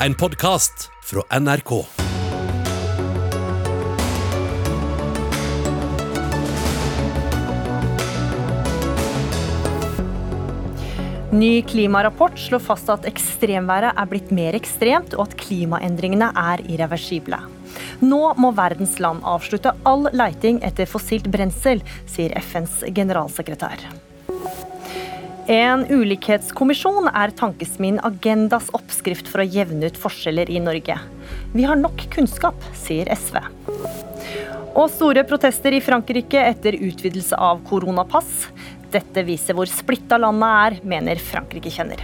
en podkast fra NRK. Ny klimarapport slår fast at ekstremværet er blitt mer ekstremt, og at klimaendringene er irreversible. Nå må verdens land avslutte all leiting etter fossilt brensel, sier FNs generalsekretær. En ulikhetskommisjon er tankesmien Agendas oppskrift for å jevne ut forskjeller i Norge. Vi har nok kunnskap, sier SV. Og store protester i Frankrike etter utvidelse av koronapass. Dette viser hvor splitta landet er, mener Frankrike-kjenner.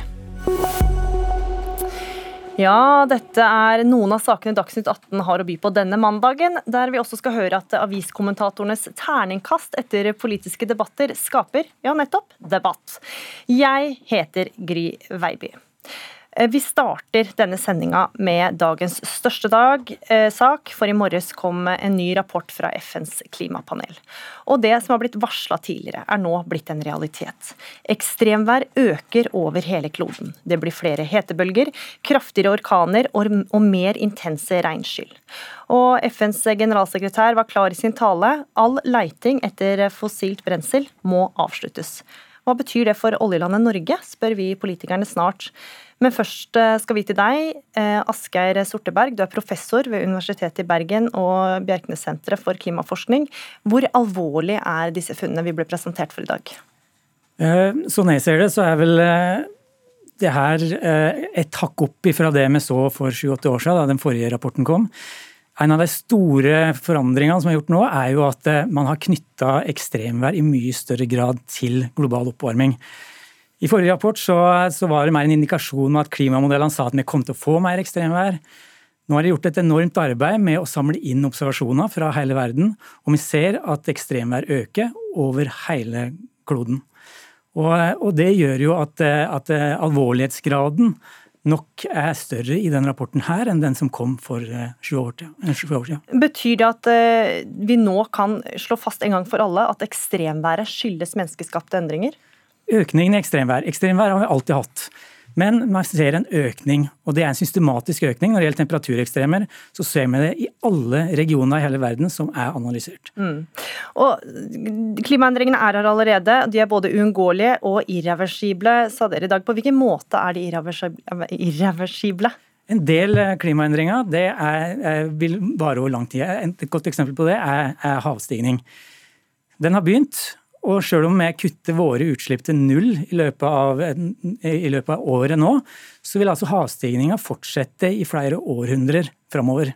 Ja, dette er noen av sakene Dagsnytt 18 har å by på denne mandagen, der vi også skal høre at aviskommentatorenes terningkast etter politiske debatter skaper, ja nettopp, debatt. Jeg heter Gry Veiby. Eh, vi starter denne sendinga med dagens største dag, eh, sak, for i morges kom en ny rapport fra FNs klimapanel. Og det som har blitt varsla tidligere, er nå blitt en realitet. Ekstremvær øker over hele kloden. Det blir flere hetebølger, kraftigere orkaner og, og mer intense regnskyll. Og FNs generalsekretær var klar i sin tale. All leiting etter fossilt brensel må avsluttes. Hva betyr det for oljelandet Norge, spør vi politikerne snart. Men først eh, skal vi til deg, eh, Asgeir Sorteberg. Du er professor ved Universitetet i Bergen og Bjerknessenteret for klimaforskning. Hvor alvorlig er disse funnene vi ble presentert for i dag? Sånn jeg ser det, så er vel det her et hakk opp ifra det vi så for 7-8 år siden, da den forrige rapporten kom. En av de store forandringene som er gjort nå, er jo at man har knytta ekstremvær i mye større grad til global oppvarming. I forrige rapport så, så var det mer en indikasjon med at klimamodellene sa at vi kom til å få mer ekstremvær. Nå har de gjort et enormt arbeid med å samle inn observasjoner fra hele verden, og vi ser at ekstremvær øker over hele kloden. Og, og det gjør jo at, at, alvorlighetsgraden nok er større i denne rapporten her enn den som kom for eh, sju år siden. Betyr det at eh, vi nå kan slå fast en gang for alle at ekstremværet skyldes menneskeskapte endringer? Økningen i ekstremvær. Ekstremvær har vi alltid hatt. Men man ser en økning, og det er en systematisk økning. Når det gjelder temperaturekstremer, så ser vi det i alle regioner i hele verden som er analysert. Mm. Og Klimaendringene er her allerede. De er både uunngåelige og irreversible, sa dere i dag. På hvilken måte er de irreversible? En del eh, klimaendringer det er, vil vare over lang tid. Et godt eksempel på det er, er havstigning. Den har begynt, og selv om vi kutter våre utslipp til null i løpet av, i løpet av året nå, så vil altså havstigninga fortsette i flere århundrer framover.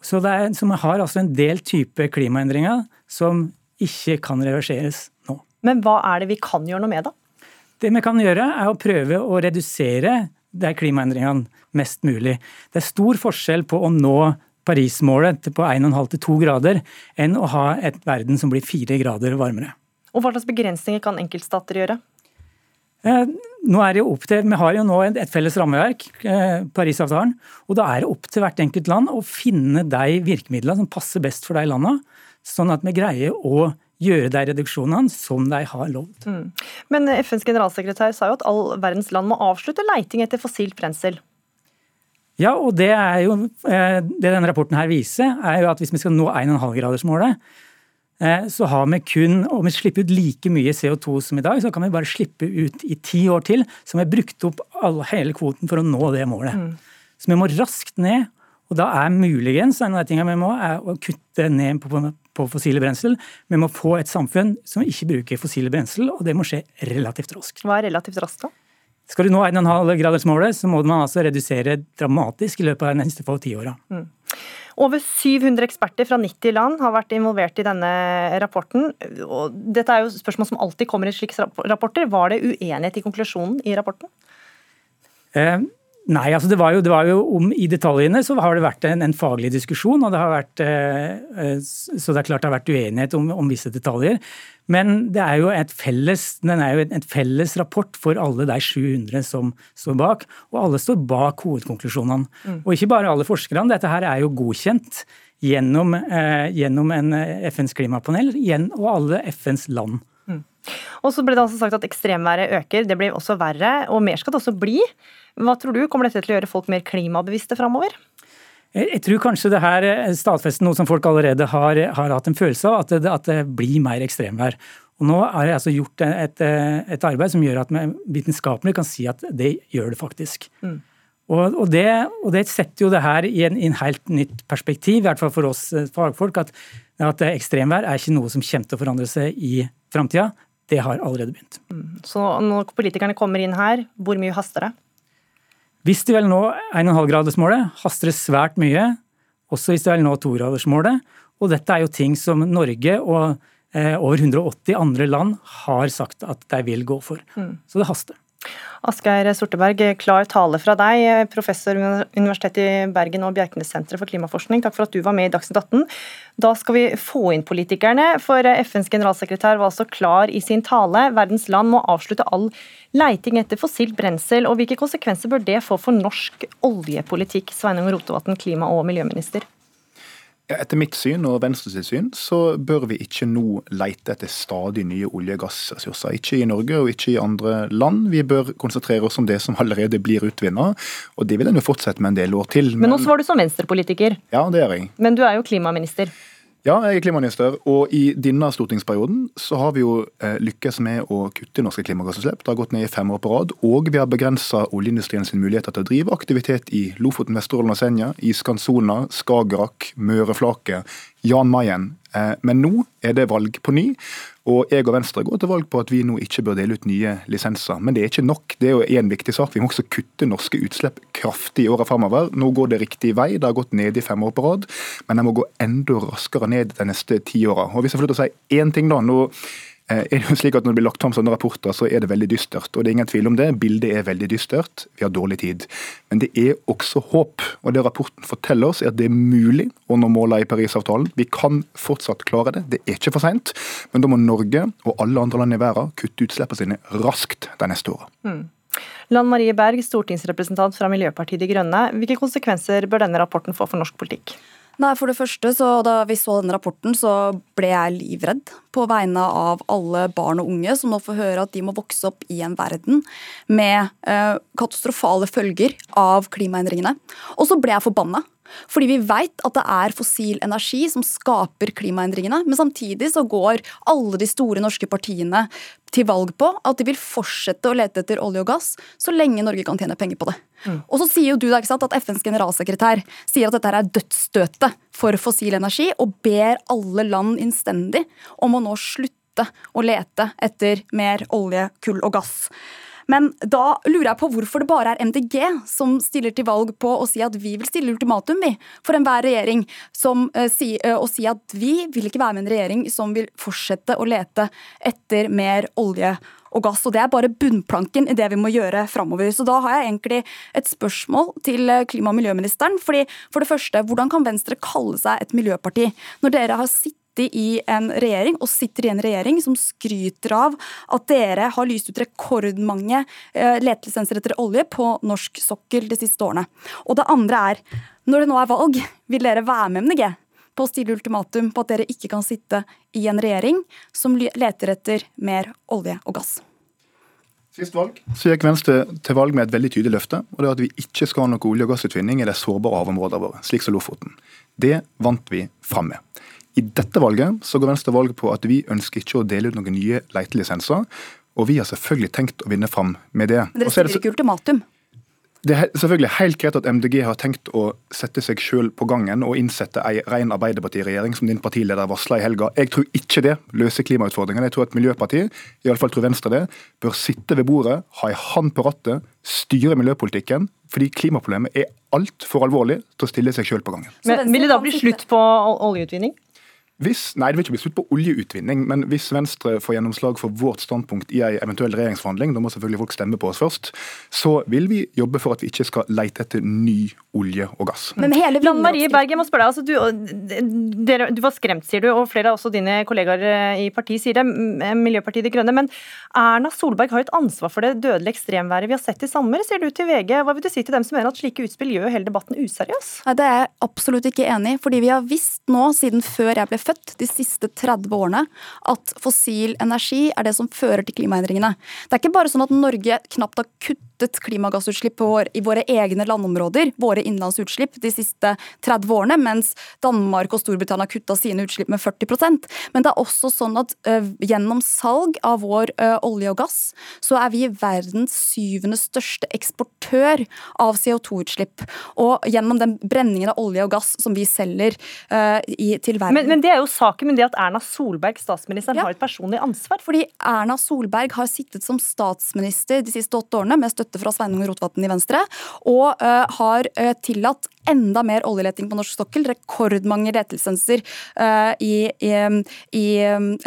Så, er, så vi har altså en del type klimaendringer som ikke kan reverseres nå. Men hva er det vi kan gjøre noe med, da? Det vi kan gjøre, er å prøve å redusere de klimaendringene mest mulig. Det er stor forskjell på å nå Paris-målet på 1,5-2 grader enn å ha et verden som blir 4 grader varmere. Og Hva slags begrensninger kan enkeltstater gjøre? Eh, nå er det jo opp til, Vi har jo nå et felles rammeverk, eh, Parisavtalen. og Da er det opp til hvert enkelt land å finne de virkemidlene som passer best for de landene, sånn at vi greier å gjøre de reduksjonene som de har lovt. Mm. Men FNs generalsekretær sa jo at all verdens land må avslutte leiting etter fossilt brensel. Ja, og det er jo eh, det denne rapporten her viser, er jo at hvis vi skal nå 1,5-gradersmålet, Eh, så har vi kun Om vi slipper ut like mye CO2 som i dag, så kan vi bare slippe ut i ti år til, så vi har brukt opp alle, hele kvoten for å nå det målet. Mm. Så vi må raskt ned. Og da er muligens en av de tingene vi må, er å kutte ned på, på fossile brensel. Vi må få et samfunn som ikke bruker fossile brensel, og det må skje relativt raskt. Hva er relativt raskt, da? Skal du nå 1,5-gradersmålet, så må man altså redusere dramatisk i løpet av de neste få tiåra. Mm. Over 700 eksperter fra 90 land har vært involvert i denne rapporten. Og dette er jo spørsmål som alltid kommer i slike rapporter. Var det uenighet i konklusjonen i rapporten? Eh, Nei, altså det var, jo, det var jo, om I detaljene så har det vært en, en faglig diskusjon. og det har vært, eh, eh, Så det er klart det har vært uenighet om, om, visse detaljer. Men det er jo et felles, den er jo et felles rapport for alle de 700 som står bak. Og alle står bak hovedkonklusjonene. Mm. Og ikke bare alle forskerne. Dette her er jo godkjent gjennom, eh, gjennom en FNs klimapanel og alle FNs land. Mm. Og så ble det altså sagt at ekstremværet øker, det blir også verre, og mer skal det også bli. Hva tror du, kommer dette til å gjøre folk mer klimabevisste framover? Jeg tror kanskje det her stadfester noe som folk allerede har, har hatt en følelse av, at det, at det blir mer ekstremvær. Og nå er det altså gjort et, et, arbeid som gjør at vi vitenskapelig kan si at det gjør det faktisk. Mm. Og, og, det, og, det, setter jo det her i en, i en, helt nytt perspektiv, i hvert fall for oss eh, fagfolk, at, at ekstremvær er ikke noe som kommer til å forandre seg i framtida. Det har allerede begynt. Mm. Så når politikerne kommer inn her, hvor mye haster det? Hvis de vil nå 1,5-gradersmålet, haster det svært mye. Også hvis de vil nå 2-gradersmålet. Og dette er jo ting som Norge og eh, over 180 andre land har sagt at de vil gå for. Mm. Så det haster. Asgeir Sorteberg, klar tale fra deg, professor ved Universitetet i Bergen og Bjerknessenteret for klimaforskning. Takk for at du var med i Dagsnytt 18. Da skal vi få inn politikerne, for FNs generalsekretær var altså klar i sin tale. Verdens land må avslutte all leiting etter fossilt brensel, og hvilke konsekvenser bør det få for norsk oljepolitikk? Sveinung Rotevatn, klima- og miljøminister. Etter mitt syn og Venstres syn så bør vi ikke nå leite etter stadig nye olje- og gassressurser. Ikke i Norge og ikke i andre land. Vi bør konsentrere oss om det som allerede blir utvinna, og det vil en jo fortsette med en del år til. Men, men nå svarer du som venstrepolitiker. Ja, det er jeg. Men du er jo klimaminister. Ja, jeg er klimaminister, og i denne stortingsperioden så har vi jo eh, lykkes med å kutte norske klimagassutslipp. Det har gått ned i fem år på rad. Og vi har begrensa oljeindustrien sin muligheter til å drive aktivitet i Lofoten, Vesterålen og Senja, i Skansona, Skagerrak, Møreflaket, Jan Mayen. Eh, men nå er det valg på ny, og jeg og Venstre går til valg på at vi nå ikke bør dele ut nye lisenser. Men det er ikke nok. Det er jo en viktig sak. Vi må også kutte norske utslipp kraftig i åra framover. Nå går det riktig vei. Det har gått ned i fem år på rad, men det må gå enda raskere ned de neste ti åra. Og hvis jeg får lov til å si én ting da, nå er det jo slik at Når det blir lagt fram sånne rapporter, så er det veldig dystert. og det er ingen tvil om det. Bildet er veldig dystert. Vi har dårlig tid. Men det er også håp. og Det rapporten forteller oss, er at det er mulig å nå målene i Parisavtalen. Vi kan fortsatt klare det. Det er ikke for seint. Men da må Norge og alle andre land i verden kutte utslippene sine raskt de neste åra. Mm. Lan Marie Berg, stortingsrepresentant fra Miljøpartiet De Grønne. Hvilke konsekvenser bør denne rapporten få for norsk politikk? Nei, for det første, så Da vi så denne rapporten, så ble jeg livredd på vegne av alle barn og unge som nå får høre at de må vokse opp i en verden med eh, katastrofale følger av klimaendringene. Og så ble jeg forbanna fordi vi vet at det er fossil energi som skaper klimaendringene. Men samtidig så går alle de store norske partiene til valg på at de vil fortsette å lete etter olje og gass så lenge Norge kan tjene penger på det. Mm. Og så sier jo du da, ikke sant, at FNs generalsekretær sier at dette er dødsstøtet for fossil energi, og ber alle land innstendig om å nå slutte å lete etter mer olje, kull og gass. Men da lurer jeg på hvorfor det bare er MDG som stiller til valg på å si at vi vil stille ultimatum vi, for enhver regjering, som, uh, si, uh, og si at vi vil ikke være med en regjering som vil fortsette å lete etter mer olje og gass. Og det er bare bunnplanken i det vi må gjøre framover. Så da har jeg egentlig et spørsmål til eh, klima- og miljøministeren. Fordi for det første, hvordan kan Venstre kalle seg et miljøparti når dere har sittet i en regjering, og sitter i en regjering som skryter av at dere har lyst ut rekordmange eh, letelisenser etter olje på norsk sokkel de siste årene. Og det andre er, når det nå er valg, vil dere være med MDG på å stille ultimatum på at dere ikke kan sitte i en regjering som leter etter mer olje og gass? Sist valg så gikk Venstre til valg med et veldig tydelig løfte. og det er At vi ikke skal ha noe olje- og gassutvinning i de sårbare havområdene våre, slik som Lofoten. Det vant vi fram med. I dette valget så går Venstre valg på at vi ønsker ikke å dele ut noen nye letelisenser. Og vi har selvfølgelig tenkt å vinne fram med det. Men dere stiller ikke ultimatum? Det er selvfølgelig helt greit at MDG har tenkt å sette seg sjøl på gangen og innsette ei ren Arbeiderpartiregjering, som din partileder varsla i helga. Jeg tror ikke det løser klimautfordringene. Jeg tror at Miljøpartiet, iallfall tror Venstre det, bør sitte ved bordet, ha ei hand på rattet, styre miljøpolitikken. Fordi klimaproblemet er altfor alvorlig til å stille seg sjøl på gangen. Men Vil det da bli slutt på oljeutvinning? Hvis, nei, det vil ikke bli slutt på oljeutvinning, men hvis Venstre får gjennomslag for vårt standpunkt i en eventuell regjeringsforhandling, da må selvfølgelig folk stemme på oss først, så vil vi jobbe for at vi ikke skal leite etter ny olje og gass. Men hele Lan Marie Berg, jeg må spørre deg, altså, du, dere, du, var skremt, sier du, og flere av også dine kollegaer eh, i partiet sier det, Miljøpartiet De Grønne. Men Erna Solberg har jo et ansvar for det dødelige ekstremværet vi har sett i sommer, sier du til VG. Hva vil du si til dem som mener at slike utspill gjør hele debatten useriøs? Nei, Det er jeg absolutt ikke enig i, fordi vi har visst nå, siden før jeg ble født, født de siste 30 årene at fossil energi er det som fører til klimaendringene. Det er ikke bare sånn at Norge knapt har kuttet klimagassutslipp i våre egne landområder, våre innlandsutslipp, de siste 30 årene, mens Danmark og Storbritannia har kutta sine utslipp med 40% Men det er også sånn at gjennom salg av vår olje og gass, så er vi verdens syvende største eksportør av CO2-utslipp. Og gjennom den brenningen av olje og gass som vi selger i, til verden. Men, men, det er jo saken, med det at Erna Solberg, statsministeren, ja. har et personlig ansvar? Fordi Erna Solberg har sittet som statsminister de siste åtte årene med støtte fra Sveinung Rotevatn i Venstre, og uh, har uh, tillatt enda mer oljeleting på norsk sokkel. Rekordmange letelisenser uh, i, i, i,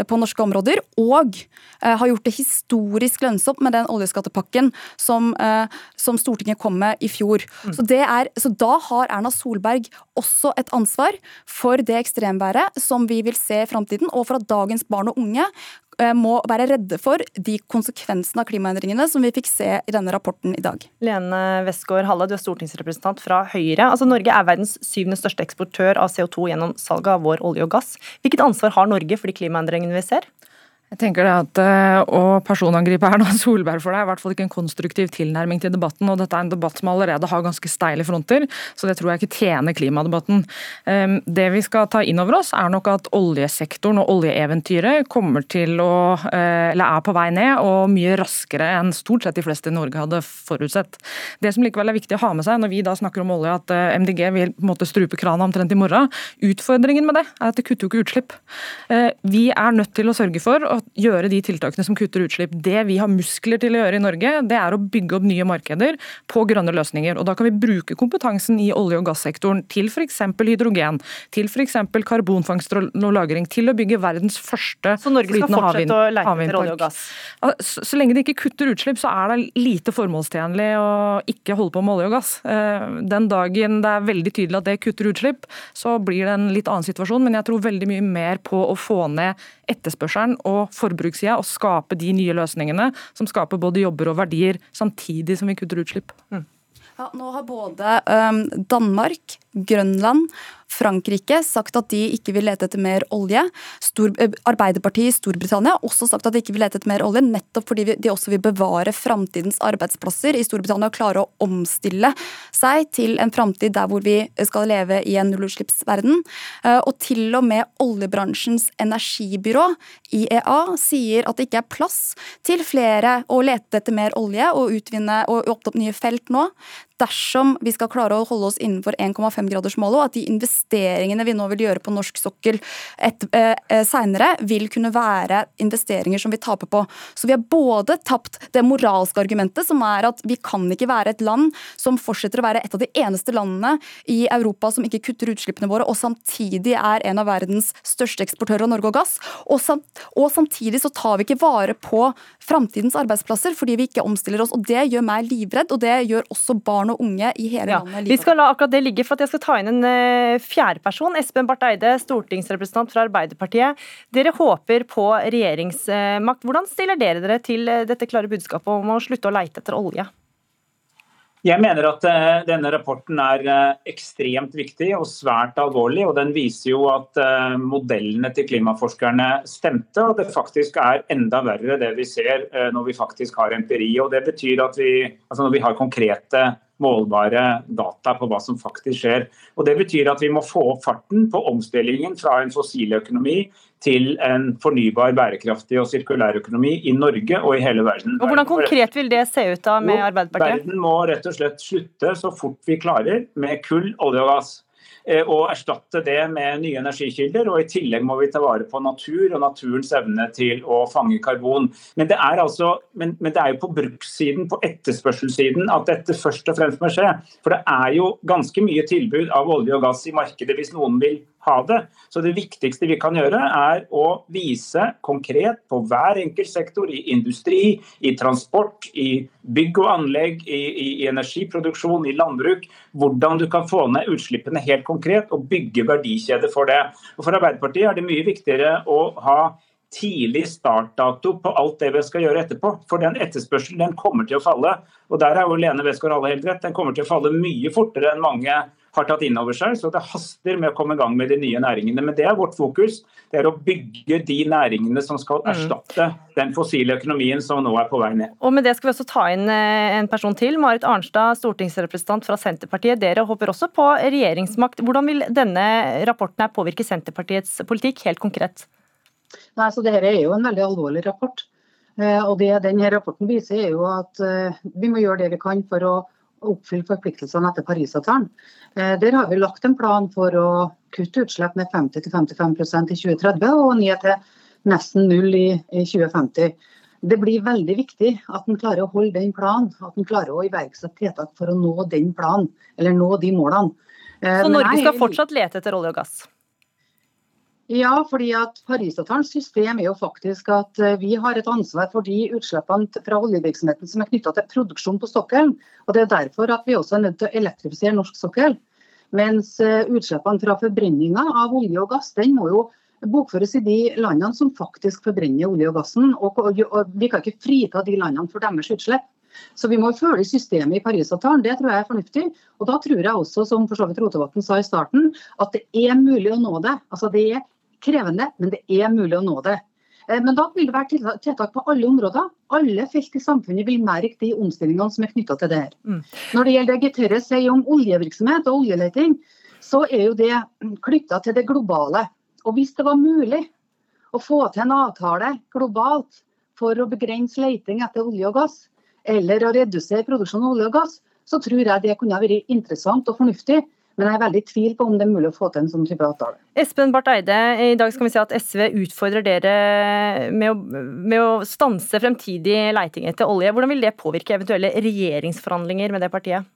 på norske områder. Og uh, har gjort det historisk lønnsomt med den oljeskattepakken som, uh, som Stortinget kom med i fjor. Mm. Så, er, så, da har Erna Solberg også et ansvar for det ekstremværet som vi vil se i framtiden, og for at dagens barn og unge Eh, må være redde for de konsekvensene av klimaendringene som vi fikk se i denne rapporten i dag. Lene Westgård Halle, du er stortingsrepresentant fra Høyre. Altså, Norge er verdens syvende største eksportør av CO2 gjennom salget av vår olje og gass. Hvilket ansvar har Norge for de klimaendringene vi ser? Jeg tenker det at eh, Å personangripe Erna Solberg for det er i hvert fall ikke en konstruktiv tilnærming til debatten. og Dette er en debatt som allerede har ganske steile fronter, så det tror jeg ikke tjener klimadebatten. Ehm, det vi skal ta inn over oss, er nok at oljesektoren og oljeeventyret kommer til å, eh, eller er på vei ned, og mye raskere enn stort sett de fleste i Norge hadde forutsett. Det som likevel er viktig å ha med seg når vi da snakker om olje, at eh, MDG vil på en måte strupe krana omtrent i morgen. Utfordringen med det er at det kutter jo ikke utslipp. Vi er nødt til å sørge for at gjøre de tiltakene som kutter utslipp. Det vi har muskler til å gjøre i Norge, det er å bygge opp nye markeder på grønne løsninger. Og Da kan vi bruke kompetansen i olje- og gassektoren til f.eks. hydrogen, til f.eks. karbonfangst og -lagring, til å bygge verdens første Så Norge skal fortsette å leite etter olje og gass? Så, så lenge det ikke kutter utslipp, så er det lite formålstjenlig å ikke holde på med olje og gass. Eh, den dagen det er veldig tydelig at det kutter utslipp, så blir det en litt annen situasjon. Men jeg tror veldig mye mer på å få ned etterspørselen og forbrukssida og skape de nye løsningene som skaper både jobber og verdier, samtidig som vi kutter utslipp. Mm. Ja, nå har både um, Danmark, Grønland Frankrike sagt at de ikke vil lete etter mer olje. Stor, eh, Arbeiderpartiet i Storbritannia har også sagt at de ikke vil lete etter mer olje, nettopp fordi de også vil bevare framtidens arbeidsplasser i Storbritannia og klare å omstille seg til en framtid der hvor vi skal leve i en nullutslippsverden. Eh, og til og med oljebransjens energibyrå, IEA, sier at det ikke er plass til flere å lete etter mer olje og utvinne og åpne opp nye felt nå dersom vi skal klare å holde oss innenfor 1,5-gradersmålet, og at de investeringene vi nå vil gjøre på norsk sokkel et, eh, eh seinere, vil kunne være investeringer som vi taper på. Så vi har både tapt det moralske argumentet, som er at vi kan ikke være et land som fortsetter å være et av de eneste landene i Europa som ikke kutter utslippene våre, og samtidig er en av verdens største eksportører av Norge og gass. Og, samt, og samtidig så tar vi ikke vare på framtidens arbeidsplasser fordi vi ikke omstiller oss. og Det gjør meg livredd, og det gjør også barn og og unge i hele ja, landet. Vi skal la akkurat det ligge, for at jeg skal ta inn en uh, fjerde person. Espen Barth Eide, stortingsrepresentant fra Arbeiderpartiet. Dere håper på regjeringsmakt. Hvordan stiller dere dere til eh, dette klare budskapet om å slutte å leite etter olje? Jeg mener at uh, denne rapporten er uh, ekstremt viktig og svært alvorlig. og Den viser jo at uh, modellene til klimaforskerne stemte, og det faktisk er enda verre det vi ser når vi faktisk har empiri. og Det betyr at vi, altså når vi har konkrete målbare data på hva som faktisk skjer. Og Det betyr at vi må få opp farten på omstillingen fra en fossiløkonomi til en fornybar, bærekraftig og sirkulær økonomi i Norge og i hele verden. Og Hvordan konkret vil det se ut da med Arbeiderpartiet? Verden må rett og slett slutte så fort vi klarer med kull, olje og gass. Eh, og erstatte det med nye energikilder. Og i tillegg må vi ta vare på natur og naturens evne til å fange karbon. Men det er, altså, men, men det er jo på brukssiden, på etterspørselssiden, at dette først og fremst må skje. For det er jo ganske mye tilbud av olje og gass i markedet hvis noen vil ha det. Så det viktigste vi kan gjøre, er å vise konkret på hver enkelt sektor, i industri, i transport, i bygg og anlegg, i, i, i energiproduksjon, i landbruk, hvordan du kan få ned utslippene helt konkret og bygge verdikjeder for det. Og For Arbeiderpartiet er det mye viktigere å ha tidlig startdato på alt det vi skal gjøre etterpå. For den etterspørselen den kommer til å falle. Og der er jo Lene Westgård alle helt rett. Den kommer til å falle mye fortere enn mange har tatt inn over seg. Så det haster med å komme i gang med de nye næringene. Men det er vårt fokus. Det er å bygge de næringene som skal mm. erstatte den fossile økonomien som nå er på vei ned. Og med det skal vi også ta inn eh, en person til. Marit Arnstad, stortingsrepresentant fra Senterpartiet. Dere håper også på regjeringsmakt. Hvordan vil denne rapporten påvirke Senterpartiets politikk, helt konkret? Nei, så Dette er jo en veldig alvorlig rapport. Eh, og det denne rapporten viser er jo at eh, Vi må gjøre det vi kan for å oppfylle forpliktelsene etter Parisavtalen. Eh, der har vi lagt en plan for å kutte utslipp med 50-55% i 2030 og ned til nesten null i 2050. Det blir veldig viktig at en klarer å holde den planen, at en klarer å iverksette tiltak for å nå den planen, eller nå de målene. Eh, Så Norge skal fortsatt lete etter olje og gass? Ja, fordi at Parisavtalens system er jo faktisk at eh, vi har et ansvar for de utslippene fra oljevirksomheten som er knytta til produksjon på sokkelen. Og Det er derfor at vi også er nødt til å elektrifisere norsk sokkel. Mens eh, utslippene fra forbrenninga av olje og gass den må jo bokføres i de landene som faktisk forbrenner olje og gassen. Og, Vi kan ikke frita de landene for deres utslipp. Så vi må følge systemet i Parisavtalen. Det tror jeg er fornuftig. Og da tror jeg også, som for så vidt Rotevatn sa i starten, at det er mulig å nå det. Altså Det er krevende, men det er mulig å nå det. Eh, men da vil det være tiltak på alle områder. Alle felt i samfunnet vil merke de omstillingene som er knytta til det her. Mm. Når det gjelder det Getere sier om oljevirksomhet og oljeleting, så er jo det knytta til det globale. Og hvis det var mulig å få til en avtale globalt for å begrense leiting etter olje og gass, eller å redusere produksjonen av olje og gass, så tror jeg det kunne vært interessant og fornuftig. Men jeg er veldig i tvil på om det er mulig å få til en sånn type avtale. Espen Barth Eide, i dag skal vi se at SV utfordrer dere med å, med å stanse fremtidig leiting etter olje. Hvordan vil det påvirke eventuelle regjeringsforhandlinger med det partiet?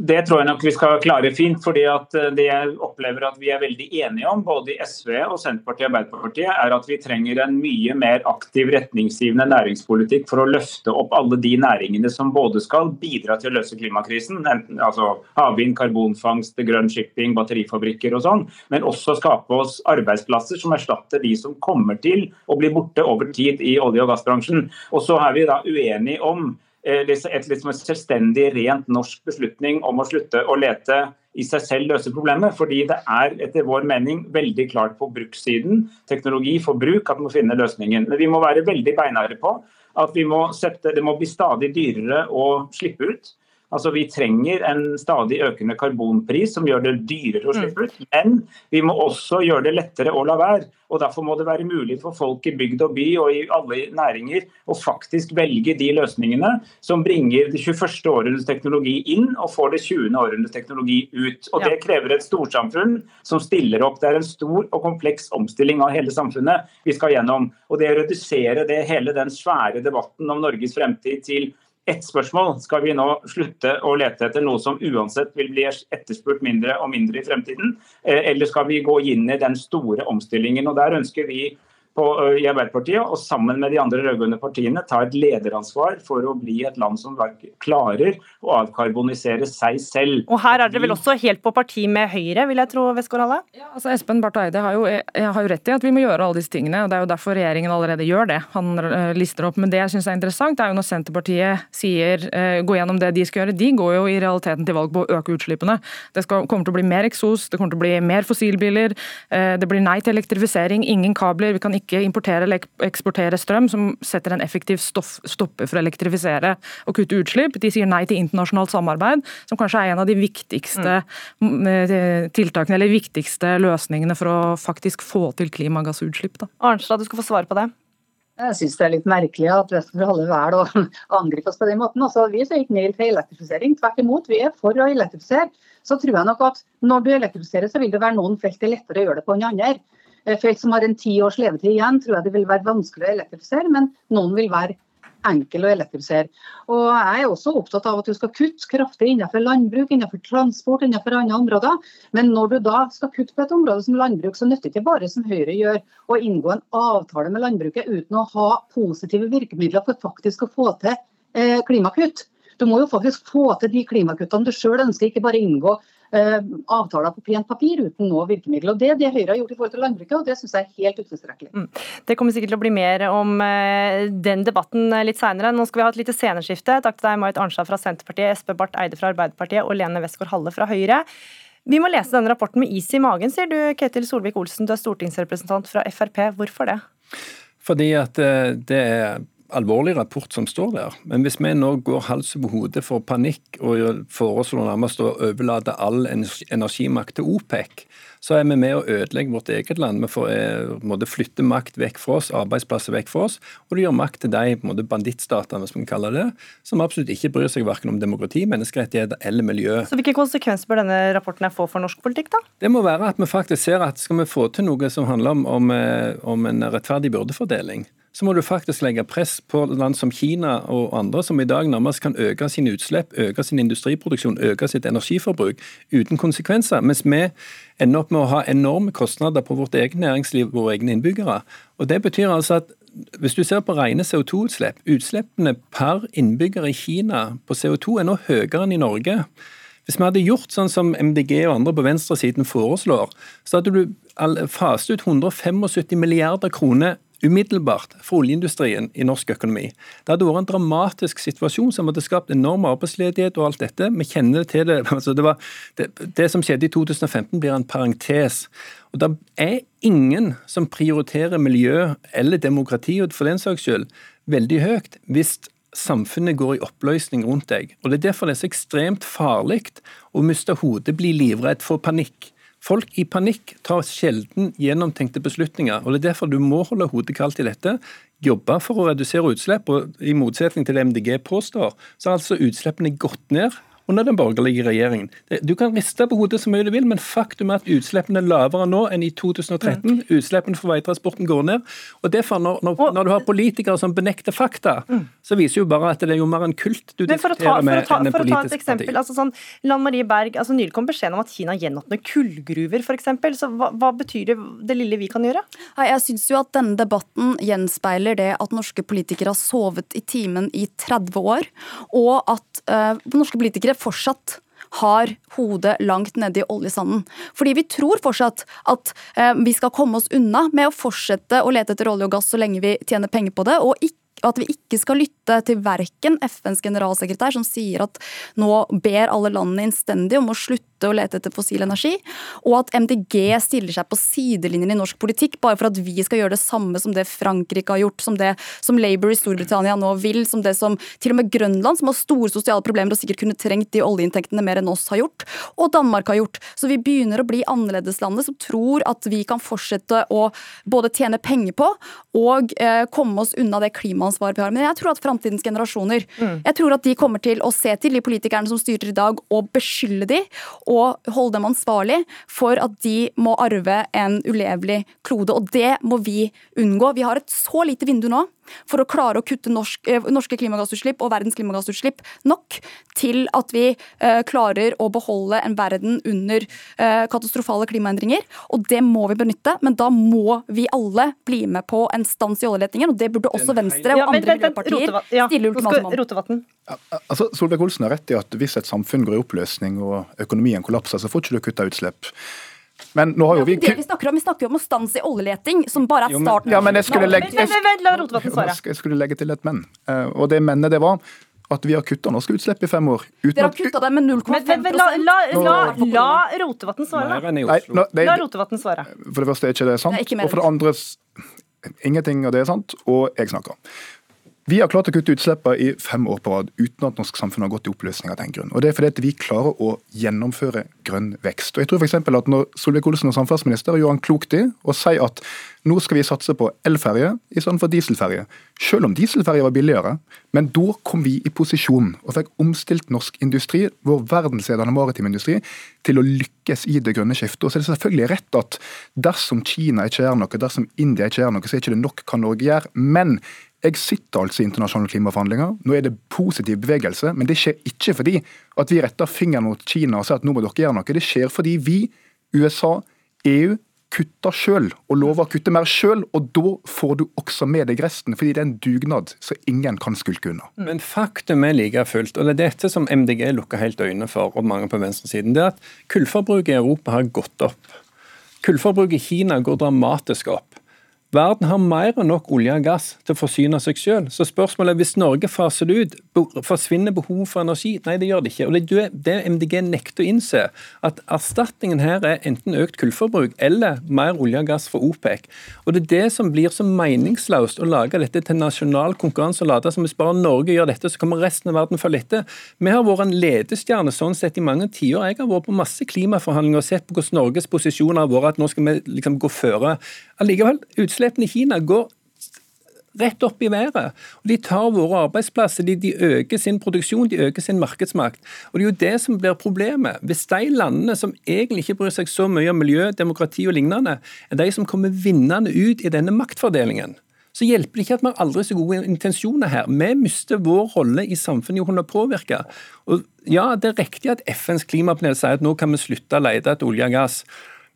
Det tror jeg nok vi skal klare fint. fordi eh, Det jeg opplever at vi er veldig enige om, både i SV og Senterpartiet og Arbeiderpartiet, er at vi trenger en mye mer aktiv retningsgivende næringspolitikk for å løfte opp alle de næringene som både skal bidra til å løse klimakrisen, enten altså havvind, karbonfangst, grønn shipping, batterifabrikker og sånn, men også skape oss arbeidsplasser som erstatter de som kommer til å bli borte over tid i olje- og gassbransjen. Og så er vi da uenige om et liksom selvstendig, rent norsk beslutning om å slutte å lete i seg selv løse problemet. Fordi det er etter vår mening veldig klart på brukssiden, teknologi for bruk, at vi må finne løsningen. Men vi må være veldig beinharde på at må sette, det må bli stadig dyrere å slippe ut. Altså, Vi trenger en stadig økende karbonpris som gjør det dyrere å slippe ut. Men vi må også gjøre det lettere å la være. og Derfor må det være mulig for folk i bygd og by og i alle næringer å faktisk velge de løsningene som bringer det 21. århundrets teknologi inn og får det 20. århundrets teknologi ut. Og Det krever et storsamfunn som stiller opp. Det er en stor og kompleks omstilling av hele samfunnet vi skal gjennom. Og Det å redusere det, hele den svære debatten om Norges fremtid til ett spørsmål. Skal vi nå slutte å lete etter noe som uansett vil bli etterspurt mindre og mindre i fremtiden? Eh, eller skal vi gå inn i den store omstillingen? Og Der ønsker vi på, i Arbeiderpartiet, og sammen med de andre rød-grønne partiene ta et lederansvar for å bli et land som klarer å avkarbonisere seg selv. Og her er dere vel også helt på parti med Høyre, vil jeg tro, Westgård-Halle? Ja, altså Espen Barth Eide har jo, har jo, rett i at vi må gjøre alle disse tingene, og det er jo derfor regjeringen allerede gjør det. Han uh, lister opp. Men det jeg syns er interessant, er jo når Senterpartiet sier gå gjennom det de skal gjøre. De går jo i realiteten til valg på å øke utslippene. Det skal, kommer til å bli mer eksos, det kommer til å bli mer fossilbiler, det blir nei til elektrifisering, ingen kabler. vi kan ikke ikke importere eller eksportere strøm som setter en effektiv stoff, stopper for å elektrifisere og kutte utslipp. De sier nei til internasjonalt samarbeid, som kanskje er en av de viktigste mm. Eh, tiltakene eller viktigste løsningene for å faktisk få til klimagassutslipp. Da. Arnstad, du skal få svare på det. Jeg syns det er litt merkelig at Westgård vel å angripe oss på den måten. Altså, vi er ikke ned til elektrifisering. Tvert imot, vi er for å elektrifisere. Så tror jeg nok at når du elektrifiserer, så vil det være noen felt det er lettere å gjøre det på enn andre. Eh, felt som har en ti års levetid igjen, tror jeg det vil være vanskelig å elektrifisere, men noen vil være enkle å elektrifisere. Og Jeg er også opptatt av at du skal kutte kraftig innenfor landbruk, innenfor transport, innenfor andre områder. Men når du da skal kutte på et område som landbruk, så nytter det ikke bare som Høyre gjør, å inngå en avtale med landbruket uten å ha positive virkemidler for faktisk å få til eh, klimakutt. Du må jo faktisk få til de klimakuttene du sjøl ønsker, ikke bare inngå avtaler på pent papir uten noe virkemiddel. Og Det er det Høyre har gjort i forhold til landbruket, og det syns jeg er helt utilstrekkelig. Mm. Det kommer sikkert til å bli mer om eh, den debatten eh, litt seinere. Nå skal vi ha et lite sceneskifte. Takk til deg, Marit Arnstad fra Senterpartiet, Espe Barth Eide fra Arbeiderpartiet og Lene Westgård Halle fra Høyre. Vi må lese denne rapporten med is i magen, sier du Ketil Solvik-Olsen. Du er stortingsrepresentant fra Frp. Hvorfor det? Fordi at eh, det er alvorlig rapport som står der. Men hvis vi nå går hals over hode for panikk og foreslår nærmest å overlate all energimakt til OPEC, så er vi med å ødelegge vårt eget land. Vi får eh, flytte makt vekk fra oss, arbeidsplasser vekk fra oss, og det gjør makt til de bandittstatene, hvis man kaller det, som absolutt ikke bryr seg verken om demokrati, menneskerettigheter eller miljø. Så Hvilke konsekvenser bør denne rapporten få for norsk politikk? da? Det må være at vi faktisk ser at skal vi få til noe som handler om, om, eh, om en rettferdig byrdefordeling, så må du faktisk legge press på land som Kina og andre, som i dag nærmest kan øke sine utslipp, øke sin industriproduksjon, øke sitt energiforbruk uten konsekvenser. Mens vi ender opp med å ha enorme kostnader på vårt eget næringsliv, våre egne innbyggere. Og Det betyr altså at hvis du ser på rene CO2-utslipp, utslippene per innbygger i Kina på CO2 er nå høyere enn i Norge. Hvis vi hadde gjort sånn som MDG og andre på venstresiden foreslår, så hadde du faset ut 175 milliarder kroner umiddelbart for oljeindustrien i norsk økonomi. Det hadde vært en dramatisk situasjon som hadde skapt enorm arbeidsledighet og alt dette. Vi kjenner til det. Altså det, var, det, det, som skjedde i 2015 blir en parentes. Og Det er ingen som prioriterer miljø eller demokrati, for den saks skyld, veldig høyt hvis samfunnet går i oppløsning rundt deg. Og Det er derfor det er så ekstremt farlig å miste hodet, bli livredd, få panikk. Folk i panikk tar sjelden gjennomtenkte beslutninger. og Det er derfor du må holde hodet kaldt i dette. Jobbe for å redusere utslipp. og I motsetning til det MDG påstår, så har altså utslippene gått ned under den borgerlige regjeringen. Du kan riste på hodet så mye du vil, men faktum er at utslippene er lavere nå enn i 2013. Mm. Utslippene for veitransporten går ned. Og derfor, når, når, når, du har politikere som benekter fakta, mm. så viser jo bare at det er jo mer en kult du diskuterer med ta, enn en politisk parti. Eksempel, altså sånn, Lan Marie Berg, altså Nylig kom beskjeden om at Kina gjenåpner kullgruver, f.eks. Så hva, hva, betyr det, det lille vi kan gjøre? Jeg syns jo at denne debatten gjenspeiler det at norske politikere har sovet i timen i 30 år, og at uh, norske politikere fortsatt har hodet langt nede i oljesanden. Fordi vi tror fortsatt at eh, vi skal komme oss unna med å fortsette å lete etter olje og gass så lenge vi tjener penger på det, og ikke at vi ikke skal lytte til verken FNs generalsekretær, som sier at nå ber alle landene innstendig om å slutte å lete etter fossil energi, og at MDG stiller seg på sidelinjen i norsk politikk bare for at vi skal gjøre det samme som det Frankrike har gjort, som det som Labour i Storbritannia nå vil, som det som til og med Grønland, som har store sosiale problemer og sikkert kunne trengt de oljeinntektene mer enn oss, har gjort, og Danmark har gjort. Så vi begynner å bli annerledeslandet som tror at vi kan fortsette å både tjene penger på og eh, komme oss unna det klimaansvaret vi har. Men jeg tror at framtidens generasjoner mm. jeg tror at de kommer til å se til de politikerne som styrer i dag, og beskylde de og holde dem ansvarlig for at de må arve en ulevelig klode. Og det må vi unngå. Vi har et så lite vindu nå for å klare å kutte norsk, eh, norske klimagassutslipp og verdens klimagassutslipp nok til at vi eh, klarer å beholde en verden under eh, katastrofale klimaendringer. Og det må vi benytte, men da må vi alle bli med på en stans i oljeletingen. Og det burde også Venstre og andre miljøpartier stille ultimatum om. Altså, Solveig-Olsen har rett i at hvis et samfunn går i oppløsning og økonomien kollapser, så får ikke du kutta utslipp. Men nå har jo vi... det vi snakker om, vi snakker om å stanse i oljeleting, som bare er starten. Ja, men jeg skulle legge, jeg, jeg skulle legge til et men. Eh, og det mennet det var at vi har kutta norske utslipp i fem år. Dere har kutta dem med 0,5 La, la, la, la Rotevatn svare. Nei, nå, det, la Rotevatn svare. For det første er ikke det sant. Det og for det andre ingenting av det er sant, og jeg snakker. Vi har klart å kutte utslippene i fem år på rad uten at norsk samfunn har gått i oppløsning av den grunn. Og Det er fordi vi klarer å gjennomføre grønn vekst. Og jeg tror for at Når Solvik-Olsen og samferdselsminister gjør han klokt i å si at nå skal vi satse på elferje istedenfor dieselferje, selv om dieselferje var billigere. Men da kom vi i posisjon og fikk omstilt norsk industri, vår verdensledende maritime industri, til å lykkes i det grønne skiftet. Og så er det selvfølgelig rett at dersom Kina ikke gjør noe, dersom India ikke gjør noe, så er ikke nok hva Norge gjør. Men jeg sitter altså i internasjonale klimaforhandlinger. Nå er det positiv bevegelse, men det skjer ikke fordi at vi retter fingeren mot Kina og sier at nå må dere gjøre noe. Det skjer fordi vi, USA, EU, kutter sjøl og lover å kutte mer sjøl, og da får du også med deg resten, fordi det er en dugnad så ingen kan skulke unna. Men faktum er like fullt, og det er dette som MDG lukker helt øynene for, og mange på venstresiden, det er at kullforbruket i Europa har gått opp. Kullforbruket i Kina går dramatisk opp. Verden har mer enn nok olje og gass til å forsyne seg selv. Så spørsmålet er hvis Norge faser det ut, forsvinner behovet for energi? Nei, det gjør det ikke. Og Det er det MDG nekter å innse. At erstatningen her er enten økt kullforbruk eller mer olje og gass fra OPEC. Og Det er det som blir så meningsløst å lage dette til nasjonal konkurranse og late som hvis bare Norge gjør dette, så kommer resten av verden følge etter. Vi har vært en ledestjerne sånn sett i mange tiår. Jeg har vært på masse klimaforhandlinger og sett på hvordan Norges posisjoner har vært, at nå skal vi liksom gå føre. Allikevel, utslippene i Kina går rett opp i været. Og De tar våre arbeidsplasser, de, de, øker sin produksjon, de øker sin markedsmakt. Og Det er jo det som blir problemet. Hvis de landene som egentlig ikke bryr seg så mye om miljø, demokrati og lignende, er de som kommer vinnende ut i denne maktfordelingen, så hjelper det ikke at vi har aldri så gode intensjoner her. Vi mister vår rolle i samfunnet i å kunne påvirke. Og ja, Det er riktig at FNs klimapanel sier at nå kan vi slutte å lete etter olje og gass.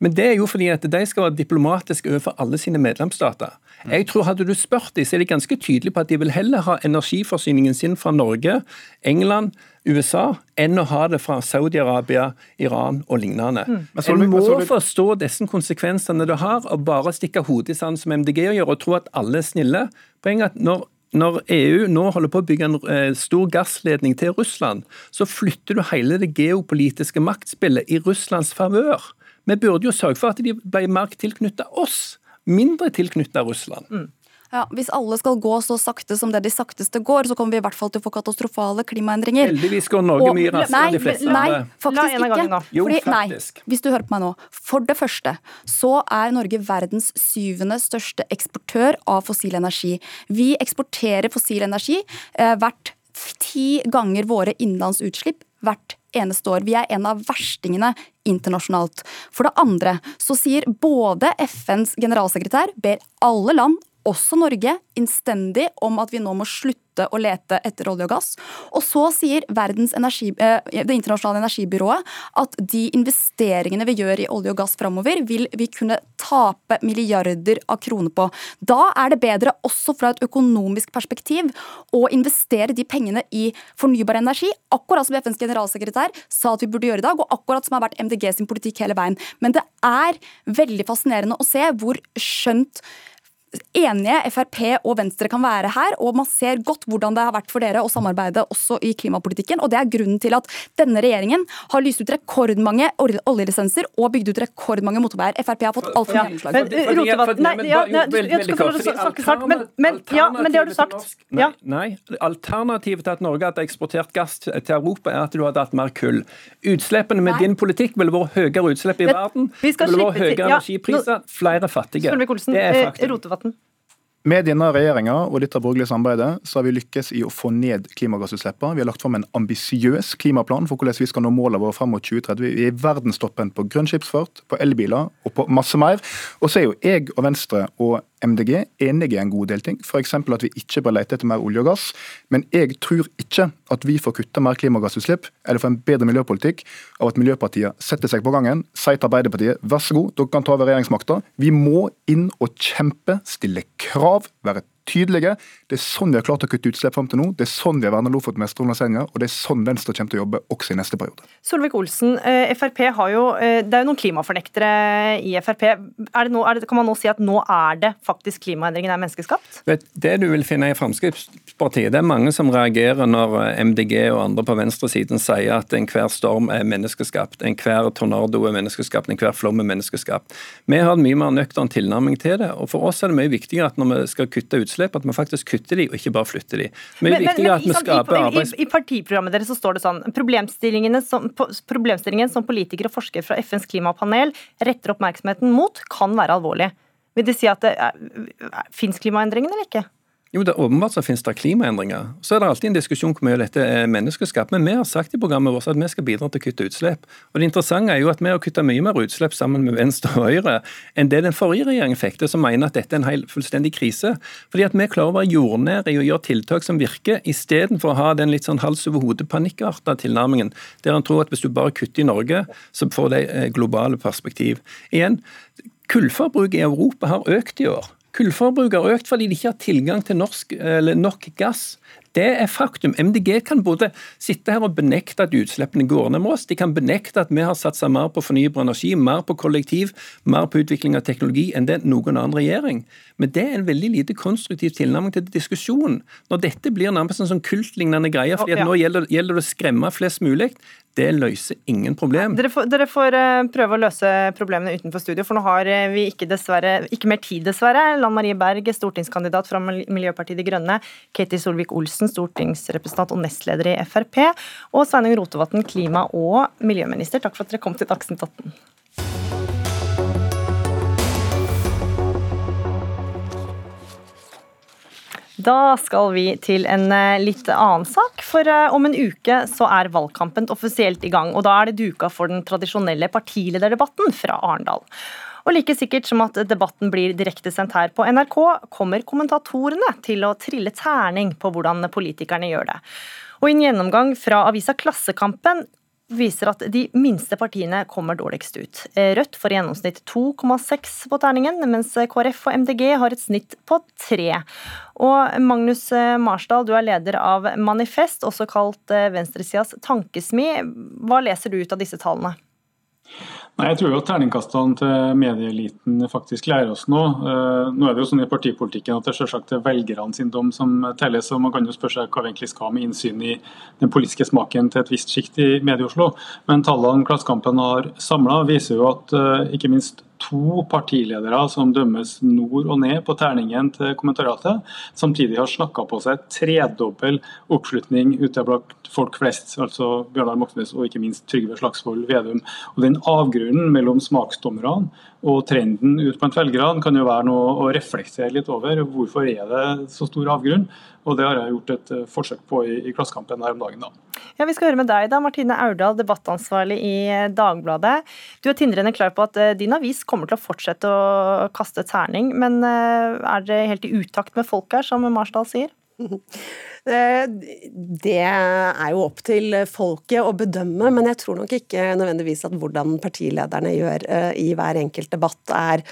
Men det er jo fordi at de skal være diplomatiske overfor alle sine medlemsstater. Jeg tror Hadde du spurt dem, så er de ganske tydelige på at de vil heller ha energiforsyningen sin fra Norge, England, USA, enn å ha det fra Saudi-Arabia, Iran og lignende. Mm. En må forstå disse konsekvensene det har, og bare stikke hodet i sanden som MDG gjør, og tro at alle er snille. Poenget er at når når EU nå holder på å bygge en eh, stor gassledning til Russland, så flytter du hele det geopolitiske maktspillet i Russlands favør. Vi burde jo sørge for at de ble mer tilknyttet oss, mindre tilknyttet Russland. Mm. Ja, Hvis alle skal gå så sakte som det de sakteste går, så kommer vi i hvert fall til å få katastrofale klimaendringer. Heldigvis går Norge mye raskere enn de fleste andre. Nei, faktisk ikke. Jo, Fordi, faktisk. Nei, hvis du hører på meg nå. For det første så er Norge verdens syvende største eksportør av fossil energi. Vi eksporterer fossil energi eh, hvert ti ganger våre innenlandsutslipp hvert eneste år. Vi er en av verstingene internasjonalt. For det andre så sier både FNs generalsekretær ber alle land også Norge, innstendig om at vi nå må slutte å lete etter olje og gass. Og så sier energi, eh, Det internasjonale energibyrået at de investeringene vi gjør i olje og gass framover, vil vi kunne tape milliarder av kroner på. Da er det bedre, også fra et økonomisk perspektiv, å investere de pengene i fornybar energi, akkurat som FNs generalsekretær sa at vi burde gjøre i dag, og akkurat som har vært MDG sin politikk hele veien. Men det er veldig fascinerende å se hvor skjønt enige Frp og Venstre kan være her, og man ser godt hvordan det har vært for dere å samarbeide også i klimapolitikken. og Det er grunnen til at denne regjeringen har lyst ut rekordmange oljelisenser og bygd ut rekordmange motorveier. Frp har fått altfor mye gjennomslag. Men det har du sagt. Nei, nei, alternativet til at Norge hadde eksportert gass til Europa, er at du hadde hatt mer kull. Utslippene med din politikk ville vært høyere utslipp i verden. Det ville vært høyere energipriser, flere fattige. Det er faktum. Med denne regjeringa og dette borgerlige samarbeidet så har vi lykkes i å få ned klimagassutslippene. Vi har lagt fram en ambisiøs klimaplan for hvordan vi skal nå målene våre fram mot 2030. Vi er i verdenstoppen på grønn skipsfart, på elbiler og på masse mer. Og så er jo jeg og Venstre og MDG enige i en god del ting, f.eks. at vi ikke bør lete etter mer olje og gass. Men jeg tror ikke at vi får kutta mer klimagassutslipp eller får en bedre miljøpolitikk av at Miljøpartiet setter seg på gangen, sier til Arbeiderpartiet vær så god, dere kan ta over regjeringsmakta. Vi må inn og kjempe, stille krav, være tydelige. Det er sånn vi har klart å kutte utslipp fram til nå. Det er sånn vi har verna Lofoten, Vesterålen og Senja, og det er sånn Venstre kommer til å jobbe også i neste periode. Solvik-Olsen, eh, FRP har jo, eh, det er jo noen klimafornektere i Frp. Er det er kan man nå si at nå er det faktisk klimaendringene er menneskeskapt? Det du vil finne i Fremskrittspartiet, det er mange som reagerer når eh, MDG og andre på venstresiden sier at enhver storm er menneskeskapt, enhver tornado er menneskeskapt, enhver flom er menneskeskapt. Vi har en mye mer nøktern tilnærming til det, og for oss er det mye viktigere at når vi skal kutte utslipp, utslipp, at vi faktisk kutter de, og ikke bare flytter de. Men, men, men, vi skaper arbeids... I, I, partiprogrammet deres så står det sånn problemstillingen som, problemstillingen som politikere og forskere fra FNs klimapanel retter oppmerksomheten mot, kan være alvorlig. Vil det si at det fins klimaendringene eller ikke? Jo, det er åpenbart så finnes det klimaendringer. Så er det alltid en diskusjon hvor mye dette er menneskeskapt. Men vi har sagt i programmet vårt at vi skal bidra til å kutte utslipp. Og Det interessante er jo at vi har kutta mye mer utslipp sammen med Venstre og Høyre enn det den forrige regjeringen fikk til, som mener at dette er en hel, fullstendig krise. Fordi at vi klarer å være jordnære i å gjøre tiltak som virker, istedenfor å ha den litt sånn hals over hodet-panikkarta tilnærmingen, der en tror at hvis du bare kutter i Norge, så får det eh, globale perspektiv. Igjen, Kullforbruket i Europa har økt i år. Kullforbruket har økt fordi de ikke har tilgang til norsk, nok gass. Det er faktum. MDG kan både sitte her og benekte at utslippene går ned med oss, de kan benekte at vi har satsa mer på fornybar energi, mer på kollektiv, mer på utvikling av teknologi enn det noen annen regjering. Men det er en veldig lite konstruktiv tilnærming til diskusjonen. Når dette blir nærmest en sånn kultlignende greie, fordi nå gjelder, gjelder det å skremme flest mulig, det løser ingen problem. Dere får, dere får, eh, prøve å løse problemene utenfor studio, for nå har eh, vi ikke, ikke mer tid, dessverre. Lan Marie Berg, stortingskandidat fra Miljøpartiet De Grønne. Ketil Solvik-Olsen, stortingsrepresentant og nestleder i Frp. Og Sveinung Rotevatn, klima- og miljøminister. Takk for at dere kom til Dagsnytt 18. Da skal vi til en eh, litt annen sak, for eh, om en uke så er valgkampen offisielt i gang. Og da er det duka for den tradisjonelle partilederdebatten fra Arendal. Og like sikkert som at debatten blir direktesendt her på NRK, kommer kommentatorene til å trille terning på hvordan politikerne gjør det. Og en gjennomgang fra avisa Klassekampen viser at de minste partiene kommer dårligst ut. Rødt får i gjennomsnitt 2,6 på terningen, mens KrF og MDG har et snitt på 3. Og Magnus Marsdal, du er leder av Manifest, også kalt venstresidas tankesmi. Hva leser du ut av disse tallene? Nei, Jeg tror jo at terningkastene til medieeliten faktisk lærer oss noe. Eh, nå er det jo sånn i partipolitikken at det er velgerne sin dom som telles. og Man kan jo spørre seg hva vi egentlig skal med innsyn i den politiske smaken til et visst sjikt i Medie-Oslo. Men tallene Klassekampen har samla, viser jo at eh, ikke minst to partiledere som dømmes nord og ned på terningen til kommentariatet, samtidig har snakka på seg tredobbel oppslutning ute blant folk flest, altså Bjørnar Moxnes og ikke minst Trygve Slagsvold Vedum. Og Den avgrunnen mellom smaksdommerne og trenden ut blant velgerne kan jo være noe å reflektere litt over. Hvorfor er det så stor avgrunn? Og Det har jeg gjort et eh, forsøk på i, i Klassekampen her om dagen. da. Ja, Vi skal høre med deg, da, Martine Aurdal, debattansvarlig i eh, Dagbladet. Du er tindrende klar på at eh, din avis kommer til å fortsette å kaste terning. Men er det helt i utakt med folk her, som Marsdal sier? Det er jo opp til folket å bedømme, men jeg tror nok ikke nødvendigvis at hvordan partilederne gjør i hver enkelt debatt er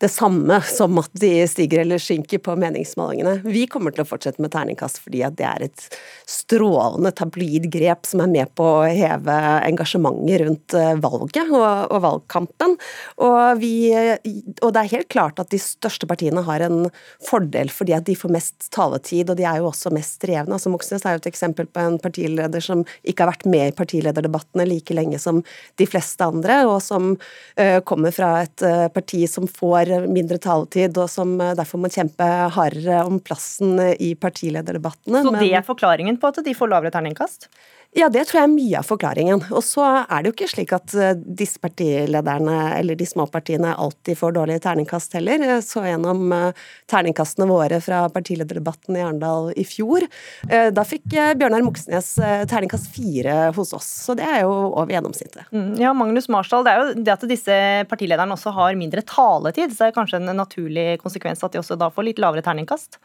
det samme som at de stiger eller synker på meningsmålingene. Vi kommer til å fortsette med terningkast fordi at det er et strålende tabloid grep som er med på å heve engasjementet rundt eh, valget og, og valgkampen. Og, vi, og, det er helt klart at de største partiene har en fordel fordi at de får mest taletid, og de er jo også mest drevne. Altså Moxnes er jo et eksempel på en partileder som ikke har vært med i partilederdebattene like lenge som de fleste andre, og som uh, kommer fra et uh, parti som får mindre taletid, og som eh, derfor må kjempe hardere om plassen i partilederdebattene. Så det er forklaringen på at de får lavere terningkast? Ja, det tror jeg er mye av forklaringen. Og så er det jo ikke slik at eh, disse partilederne eller de små partiene alltid får dårlige terningkast heller. Jeg så gjennom eh, terningkastene våre fra partilederdebatten i Arendal i fjor. Da fikk Bjørnar Moxnes terningkast fire hos oss, så det er jo over gjennomsnittet. Mm, ja, Magnus Marsdal, det er jo det at disse partilederne også har mindre taletid, så det er kanskje en naturlig konsekvens at de også da får litt lavere terningkast?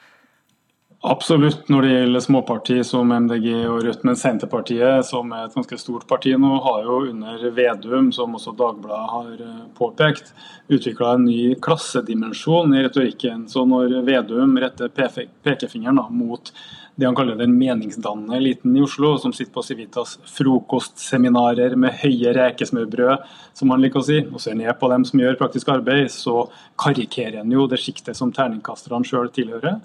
Absolutt når det gjelder småparti som MDG og Rødt, men Senterpartiet, som er et ganske stort parti nå, har jo under Vedum, som også Dagbladet har eh, påpekt, utvikla en ny klassedimensjon i retorikken. Så når Vedum retter pekefingeren da, mot det han kaller den meningsdannende eliten i Oslo, som sitter på Civitas frokostseminarer med høye rekesmørbrød, som han liker å si, og ser ned på dem som gjør praktisk arbeid, så karikerer han jo det sjiktet som terningkasterne sjøl tilhører.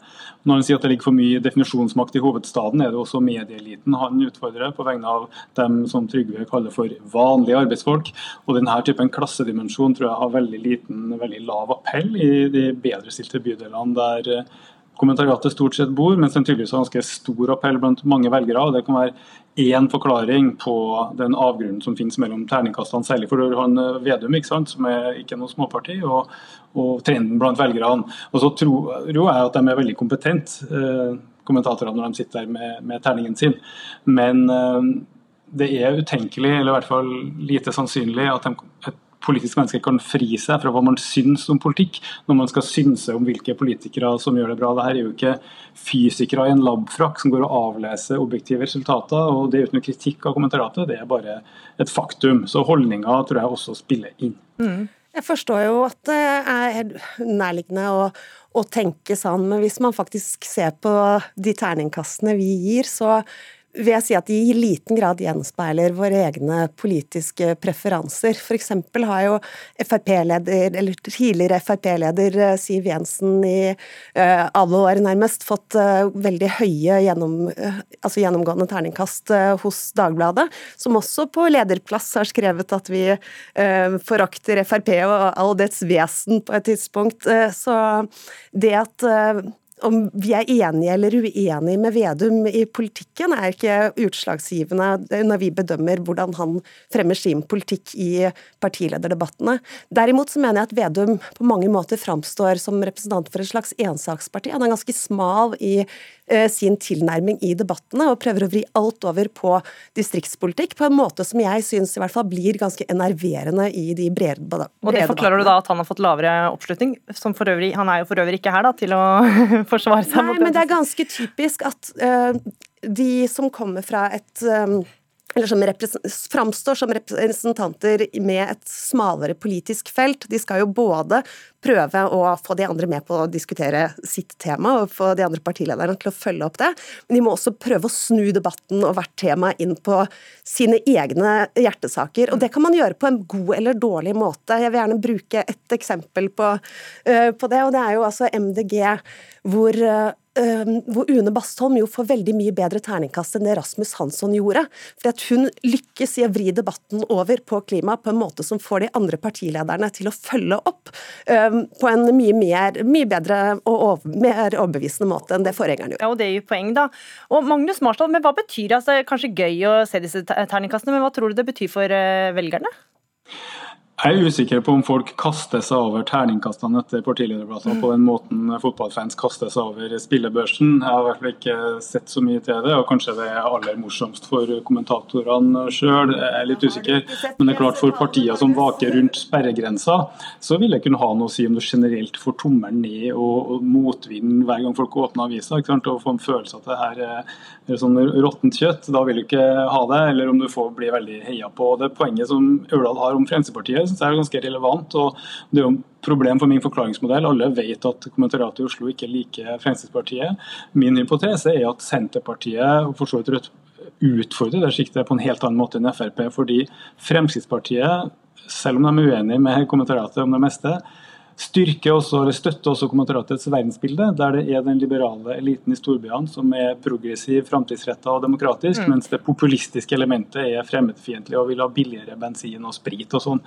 Når han sier at det ligger for mye definisjonsmakt i hovedstaden, er det også medieeliten han utfordrer, på vegne av dem som Trygve kaller for vanlige arbeidsfolk. Og denne typen klassedimensjon tror jeg har veldig liten, veldig lav appell i de bedrestilte bydelene der kommentariatet stort sett bor, mens den tydeligvis har ganske stor appell blant mange velgere. og Det kan være én forklaring på den avgrunnen som finnes mellom terningkastene, særlig for han en Vedum, ikke sant, som er ikke noe småparti, og, og trenden blant velgerne. Og så tror jeg at de er veldig kompetente, eh, kommentatorene, når de sitter der med, med terningen sin. Men eh, det er utenkelig, eller i hvert fall lite sannsynlig, at de, et politisk menneske kan fri seg fra hva man syns om politikk, når man skal synse om hvilke politikere som gjør det bra. Dette er jo ikke fysikere i en labfrakk som går og avleser objektive resultater. og Det er uten kritikk av kommentaratet, det er bare et faktum. Så holdninga tror jeg også spiller inn. Mm. Jeg forstår jo at det er nærliggende å, å tenke sånn, men hvis man faktisk ser på de terningkastene vi gir, så vil jeg si at de i liten grad gjenspeiler våre egne politiske preferanser. F.eks. har jo FrP-leder, eller tidligere Frp-leder eh, Siv Jensen i uh, alle år nærmest fått uh, veldig høye gjennom, altså gjennomgående terningkast hos Dagbladet, som også på lederplass har skrevet at vi forakter Frp og all dets vesen på et tidspunkt. så det at om vi er enige eller uenige med Vedum i politikken, er ikke utslagsgivende når vi bedømmer hvordan han fremmer sin politikk i partilederdebattene. Derimot så mener jeg at Vedum på mange måter framstår som representant for et slags ensaksparti. Han er ganske smal i Eh, sin tilnærming i debattene, og prøver å vri alt over på distriktspolitikk på en måte som jeg syns i hvert fall blir ganske enerverende i de brede, brede Og det forklarer du da at han har fått lavere oppslutning? Som for øvrig, han er jo for øvrig ikke her da, til å forsvare seg Nei, mot men det er ganske typisk at uh, de som kommer fra et um, eller som framstår som representanter med et smalere politisk felt. De skal jo både prøve å få de andre med på å diskutere sitt tema, og få de andre partilederne til å følge opp det, men de må også prøve å snu debatten og hvert tema inn på sine egne hjertesaker. Og det kan man gjøre på en god eller dårlig måte. Jeg vil gjerne bruke et eksempel på, uh, på det, og det er jo altså MDG, hvor uh, hvor Une Bastholm jo får veldig mye bedre terningkast enn det Rasmus Hansson gjorde. Fordi at Hun lykkes i å vri debatten over på klima på en måte som får de andre partilederne til å følge opp på en mye, mer, mye bedre og over, mer overbevisende måte enn det forgjengeren gjorde. Ja, og Det er jo poeng, da. Og Magnus Marsdal, men hva betyr det? Altså, kanskje gøy å se disse terningkastene, men hva tror du det betyr for eh, velgerne? Jeg er usikker på om folk kaster seg over terningkastene etter partilederplasser på den måten fotballfans kaster seg over spillebørsen. Jeg har i hvert fall ikke sett så mye til det, og kanskje det er aller morsomst for kommentatorene sjøl. Jeg er litt usikker. Men det er klart for partier som vaker rundt sperregrensa, så vil det kunne ha noe å si om du generelt får tommelen ned og, og motvind hver gang folk åpner avisa. Og får en følelse av at det her er sånn råttent kjøtt. Da vil du ikke ha det, eller om du får bli veldig heia på. Det poenget som Ørdal har om Fremskrittspartiet syns jeg er ganske relevant. og Det er jo problem for min forklaringsmodell. Alle vet at kommentariatet i Oslo ikke liker Fremskrittspartiet. Min hypotese er at Senterpartiet og for så vidt Rødt utfordrer det sjiktet på en helt annen måte enn Frp. Fordi Fremskrittspartiet, selv om de er uenige med kommentariatet om det meste, styrker også, eller støtter også kommentariatets verdensbilde, der det er den liberale eliten i storbyene som er progressiv, framtidsretta og demokratisk, mm. mens det populistiske elementet er fremmedfiendtlig og vil ha billigere bensin og sprit og sånn.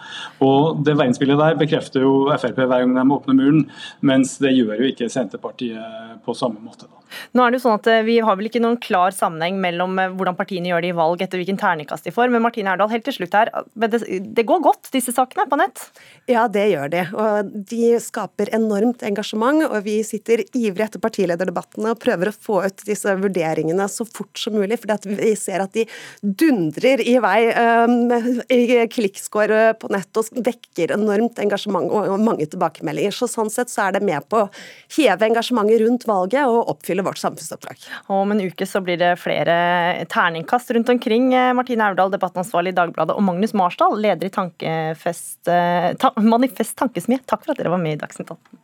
Og Det verdensbildet der bekrefter jo Frp hver gang de åpner muren, mens det gjør jo ikke Senterpartiet på samme måte. da. Nå er det jo sånn at eh, Vi har vel ikke noen klar sammenheng mellom eh, hvordan partiene gjør det i valg etter hvilken terningkast de får, men Martine Erdal, helt til slutt her, det, det går godt, disse sakene på nett? Ja, det gjør de. Og de skaper enormt engasjement, og vi sitter ivrig etter partilederdebattene og prøver å få ut disse vurderingene så fort som mulig, fordi vi ser at de dundrer i vei um, i klikkscore på nett og vekker enormt engasjement og mange tilbakemeldinger. Så sånn sett så er det med på å heve engasjementet rundt valget og oppfylle vårt samfunnsoppdrag. Om en uke så blir det flere terningkast rundt omkring. Martine Aurdal, debattansvarlig i Dagbladet, og Magnus Marsdal, leder i Tankefest, eh, ta, Manifest Tankesmie. Takk for at dere var med i Dagsnytt 18.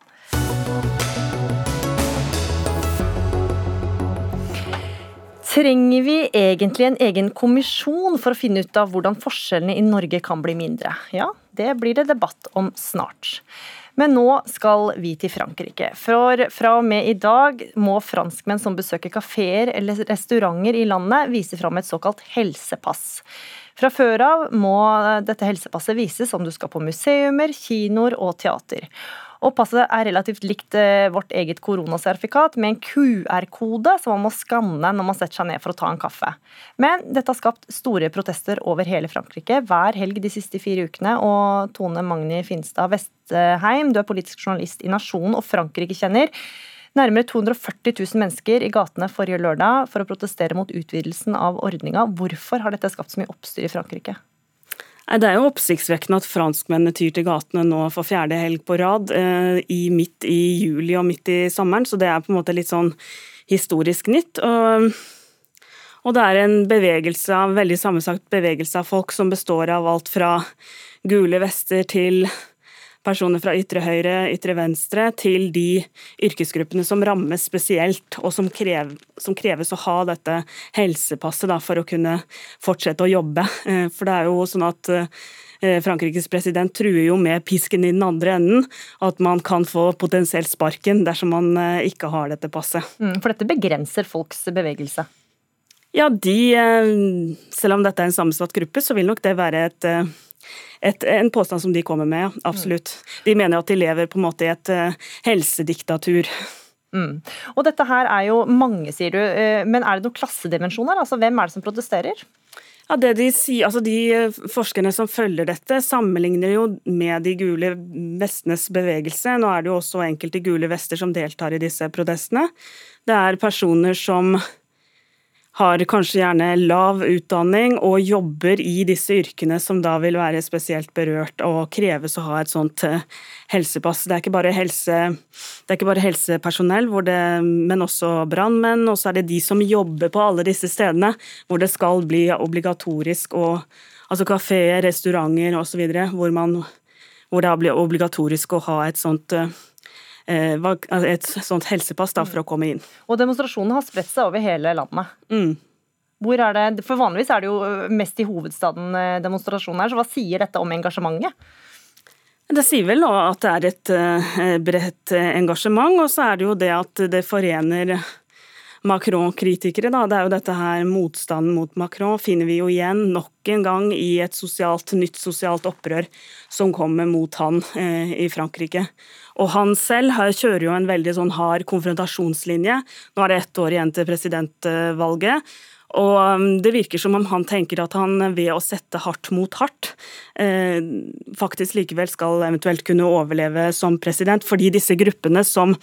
Trenger vi egentlig en egen kommisjon for å finne ut av hvordan forskjellene i Norge kan bli mindre? Ja, det blir det debatt om snart. Men nå skal vi til Frankrike. For fra og med i dag må franskmenn som besøker kafeer eller restauranter i landet, vise fram et såkalt helsepass. Fra før av må dette helsepasset vises om du skal på museumer, kinoer og teater. Og passet er relativt likt eh, vårt eget koronasertifikat, med en QR-kode som man må skanne når man setter seg ned for å ta en kaffe. Men dette har skapt store protester over hele Frankrike hver helg de siste fire ukene. Og Tone Magni Finstad Vestheim, du er politisk journalist i Nasjonen og Frankrike-kjenner. Nærmere 240 000 mennesker i gatene forrige lørdag for å protestere mot utvidelsen av ordninga. Hvorfor har dette skapt så mye oppstyr i Frankrike? Det er jo oppsiktsvekkende at franskmennene tyr til gatene nå for fjerde helg på rad, eh, i midt i juli og midt i sommeren, så det er på en måte litt sånn historisk nytt. Og, og det er en bevegelse, en veldig sammensagt bevegelse av folk som består av alt fra gule vester til personer fra ytre høyre, ytre venstre, til de yrkesgruppene som rammes spesielt, og som, krev, som kreves å ha dette helsepasset da, for å kunne fortsette å jobbe. Eh, for det er jo sånn at eh, Frankrikes president truer jo med pisken i den andre enden, at man kan få potensielt sparken dersom man eh, ikke har dette passet. Mm, for dette begrenser folks bevegelse? Ja, de, selv om dette er en sammensatt gruppe, så vil nok det være et et, en påstand som de kommer med, absolutt. De mener at de lever på en måte i et uh, helsediktatur. Mm. Og dette her er jo mange, sier du, uh, men er det noen klassedimensjoner? Altså, hvem er det som protesterer? Ja, det De sier, altså de eh, forskerne som følger dette, sammenligner jo med de gule vestenes bevegelse. Nå er det jo også enkelte gule vester som deltar i disse protestene. Det er personer som har kanskje gjerne lav utdanning og jobber i disse yrkene som da vil være spesielt berørt og kreves å ha et sånt eh, helsepass. Det er ikke bare, helse, er ikke bare helsepersonell, det, men også brannmenn. Og så er det de som jobber på alle disse stedene hvor det skal bli obligatorisk og Altså kafeer, restauranter osv. Hvor, hvor det blir obligatorisk å ha et sånt uh, altså et sånt helsepass da, for å komme inn. Og demonstrasjonene har spredt seg over hele landet. Mm. Hvor er det, for Vanligvis er det jo mest i hovedstaden eh, demonstrasjoner så hva sier dette om engasjementet? Det sier vel at det er et bredt engasjement, og så er det jo det at det forener Macron-kritikere. Det er jo dette her Motstanden mot Macron finner vi jo igjen nok en gang i et sosialt, nytt sosialt opprør som kommer mot han eh, i Frankrike. Og han selv kjører jo en veldig sånn hard konfrontasjonslinje. Nå er det ett år igjen til presidentvalget. Og um, det virker som om han tenker at han ved å sette hardt mot hardt, eh, faktisk likevel skal eventuelt kunne overleve som president. Fordi disse gruppene som,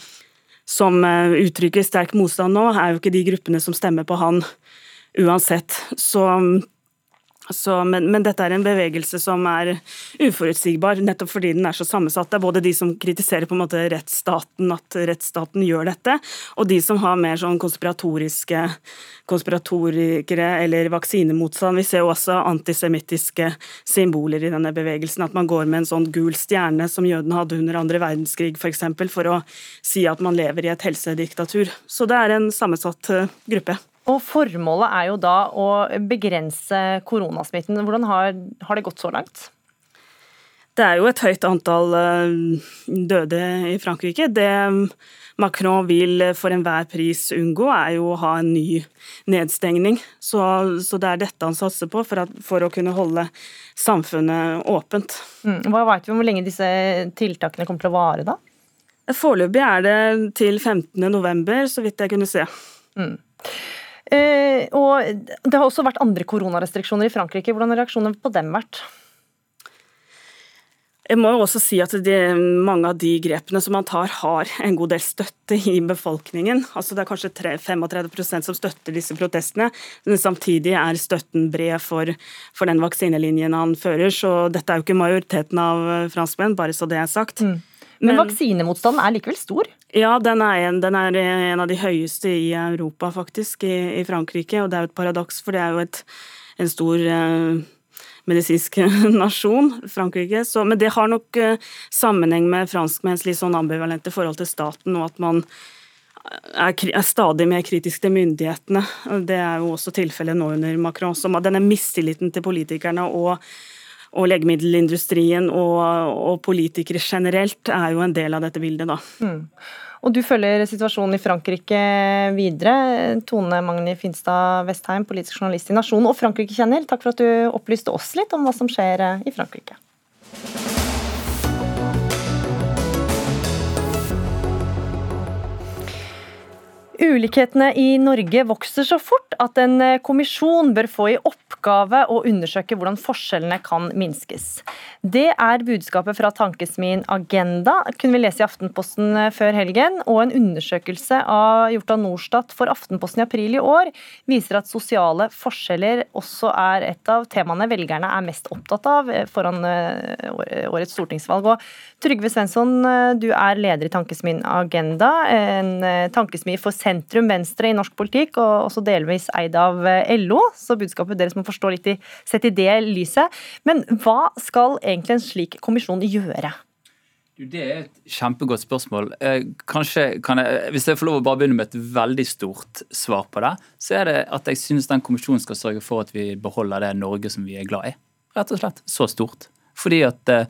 som eh, uttrykker sterk motstand nå, er jo ikke de gruppene som stemmer på han uansett. Så um, så, men, men, dette er en bevegelse som er uforutsigbar, nettopp fordi den er så sammensatt. Det er både de som kritiserer på en måte rettsstaten, at rettsstaten gjør dette, og de som har mer sånn konspiratoriske konspiratorikere eller vaksinemotstand. Vi ser jo også antisemittiske symboler i denne bevegelsen. At man går med en sånn gul stjerne som jødene hadde under andre verdenskrig f.eks., for, eksempel, for å si at man lever i et helsediktatur. Så det er en sammensatt eh, gruppe. Og Formålet er jo da å begrense koronasmitten. Hvordan har, har det gått så langt? Det er jo et høyt antall eh, døde i Frankrike. Det Macron vil for enhver pris unngå, er jo å ha en ny nedstengning. Så, så det er dette han satser på for, at, for å kunne holde samfunnet åpent. Mm. Hva vet vi om hvor lenge disse tiltakene kommer til å vare, da? Foreløpig er det til 15.11, så vidt jeg kunne se. Mm. Eh, og Det har også vært andre koronarestriksjoner i Frankrike. Hvordan har reaksjonene på dem vært? Jeg må jo også si at de, Mange av de grepene som man tar, har en god del støtte i befolkningen. Altså Det er kanskje 3, 35 som støtter disse protestene, men samtidig er støtten bred for, for, den vaksinelinjen han fører. Så dette er jo ikke majoriteten av franskmenn, bare så det er sagt. Mm. Men, men vaksinemotstanden er likevel stor? Ja, den er, en, den er, en, av de høyeste i Europa, faktisk, i, i, Frankrike. Og det er jo et paradoks, for det er jo et, en stor eh, medisinsk nasjon, Frankrike. Så, men det har nok eh, sammenheng med franskmenns litt sånn ambivalente forhold til staten, og at man er, er, stadig mer kritisk til myndighetene. Det er jo også tilfellet nå under Macron. Så denne mistilliten til politikerne og og legemiddelindustrien og, og, politikere generelt er jo en del av dette bildet, da. Mm. Og du følger situasjonen i Frankrike videre. Tone Magni Finstad Vestheim, politisk journalist i Nasjonen og Frankrike-kjenner, takk for at du opplyste oss litt om hva som skjer i Frankrike. Ulikhetene i Norge vokser så fort at en eh, kommisjon bør få i oppgave å undersøke hvordan forskjellene kan minskes. Det er budskapet fra tankesmien Agenda, kunne vi lese i Aftenposten eh, før helgen. Og en undersøkelse av, gjort av Norstat for Aftenposten i april i år viser at sosiale forskjeller også er et av temaene velgerne er mest opptatt av eh, foran årets stortingsvalg. Og Trygve Svensson, du er leder i tankesmien Agenda, en tankesmi for sentrum-venstre i norsk politikk, og også delvis eid av eh, LO. Så budskapet deres må forstå litt i, sett i det lyset. Men hva skal egentlig en slik kommisjon gjøre? Det er et kjempegodt spørsmål. Eh, kanskje kan jeg, Hvis jeg får lov å bare begynne med et veldig stort svar på det, så er det at jeg synes den kommisjonen skal sørge for at vi beholder det Norge som vi er glad i. Rett og slett. Så stort. Fordi at eh,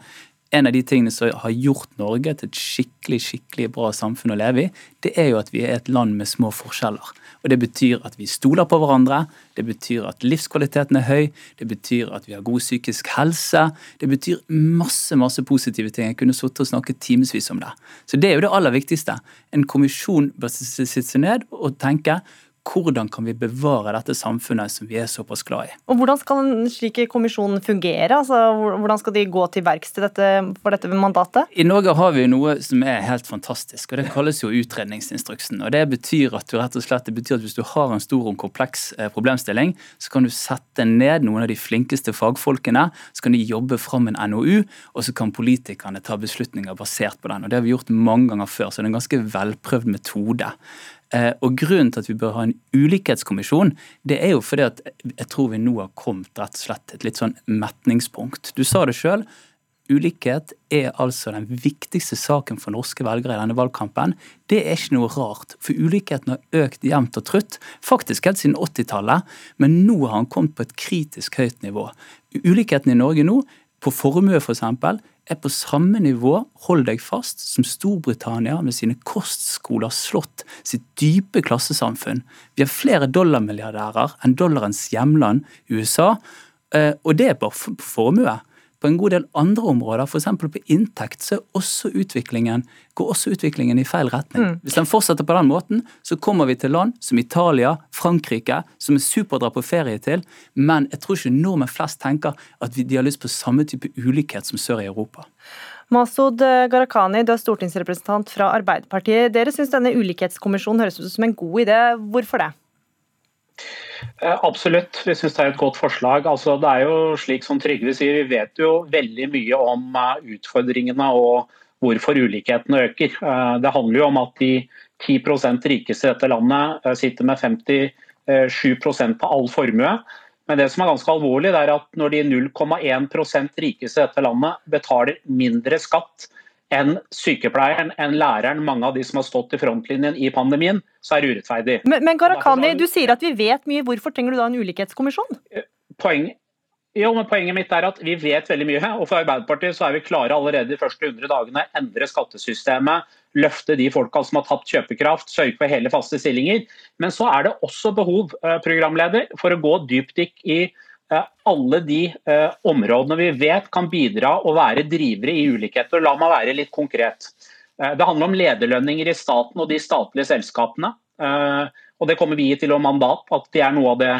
en av de tingene som har gjort Norge til et skikkelig skikkelig bra samfunn å leve i, det er jo at vi er et land med små forskjeller. Og Det betyr at vi stoler på hverandre, det betyr at livskvaliteten er høy, det betyr at vi har god psykisk helse. Det betyr masse masse positive ting. Jeg kunne sittet og snakket timevis om det. Så Det er jo det aller viktigste. En kommisjon bør sitte seg ned og tenke hvordan kan vi bevare dette samfunnet som vi er såpass glad i. Og Hvordan skal en slik kommisjon fungere? Altså, hvordan skal de gå til verks til dette, for dette mandatet? I Norge har vi noe som er helt fantastisk, og det kalles jo utredningsinstruksen. og Det betyr at du rett og slett, det betyr at hvis du har en stor og kompleks eh, problemstilling, så kan du sette ned noen av de flinkeste fagfolkene, så kan de jobbe fram en NOU, og så kan politikerne ta beslutninger basert på den. og Det har vi gjort mange ganger før, så det er en ganske velprøvd metode. Eh, og Grunnen til at vi bør ha en ulikhetskommisjon, det er jo fordi at jeg tror vi nå har kommet rett og slett til et litt sånn metningspunkt. Du sa det sjøl. Ulikhet er altså den viktigste saken for norske velgere i denne valgkampen. Det er ikke noe rart, for ulikheten har økt jevnt og trutt, faktisk helt siden 80-tallet, men nå har han kommet på et kritisk høyt nivå. Ulikheten i Norge nå, på formue f.eks., for er på samme nivå, hold deg fast, som Storbritannia med sine kostskoler, slått, sitt dype klassesamfunn. Vi har flere dollarmilliardærer enn dollarens hjemland USA, eh, og det er bare formue. På en god del andre områder, f.eks. på inntekt, så også går også utviklingen i feil retning. Mm. Hvis den fortsetter på den måten, så kommer vi til land som Italia, Frankrike, som er supert å dra på ferie til, men jeg tror ikke nordmenn flest tenker at de har lyst på samme type ulikhet som sør i Europa. Masud Gharahkhani, du er stortingsrepresentant fra Arbeiderpartiet. Dere syns denne ulikhetskommisjonen høres ut som en god idé. Hvorfor det? Eh, absolutt, vi syns det er et godt forslag. Altså, det er jo slik som Trygve sier, Vi vet jo veldig mye om eh, utfordringene og hvorfor ulikhetene øker. Eh, det handler jo om at de 10% rikeste i dette landet sitter med 57% på all formue. Men det som er ganske alvorlig, det er at når de 0,1 rikeste i dette landet betaler mindre skatt enn sykepleieren, enn læreren, mange av de som har stått i frontlinjen i pandemien, så er det urettferdig. Men, men Gharahkhani, du sier at vi vet mye. Hvorfor trenger du da en ulikhetskommisjon? Eh, poeng, jo, men Poenget mitt er at vi vet veldig mye. og For Arbeiderpartiet så er vi klare allerede de første 100 dagene. Endre skattesystemet, løfte de folka som har tapt kjøpekraft, sørge for hele faste stillinger. Men så er det også behov eh, programleder, for å gå dypdykk i alle de eh, områdene vi vet kan bidra og være drivere i ulikheter. La meg være litt konkret. Eh, det handler om lederlønninger i staten og de statlige selskapene. Og Det kommer vi til å mandat, at det er noe av det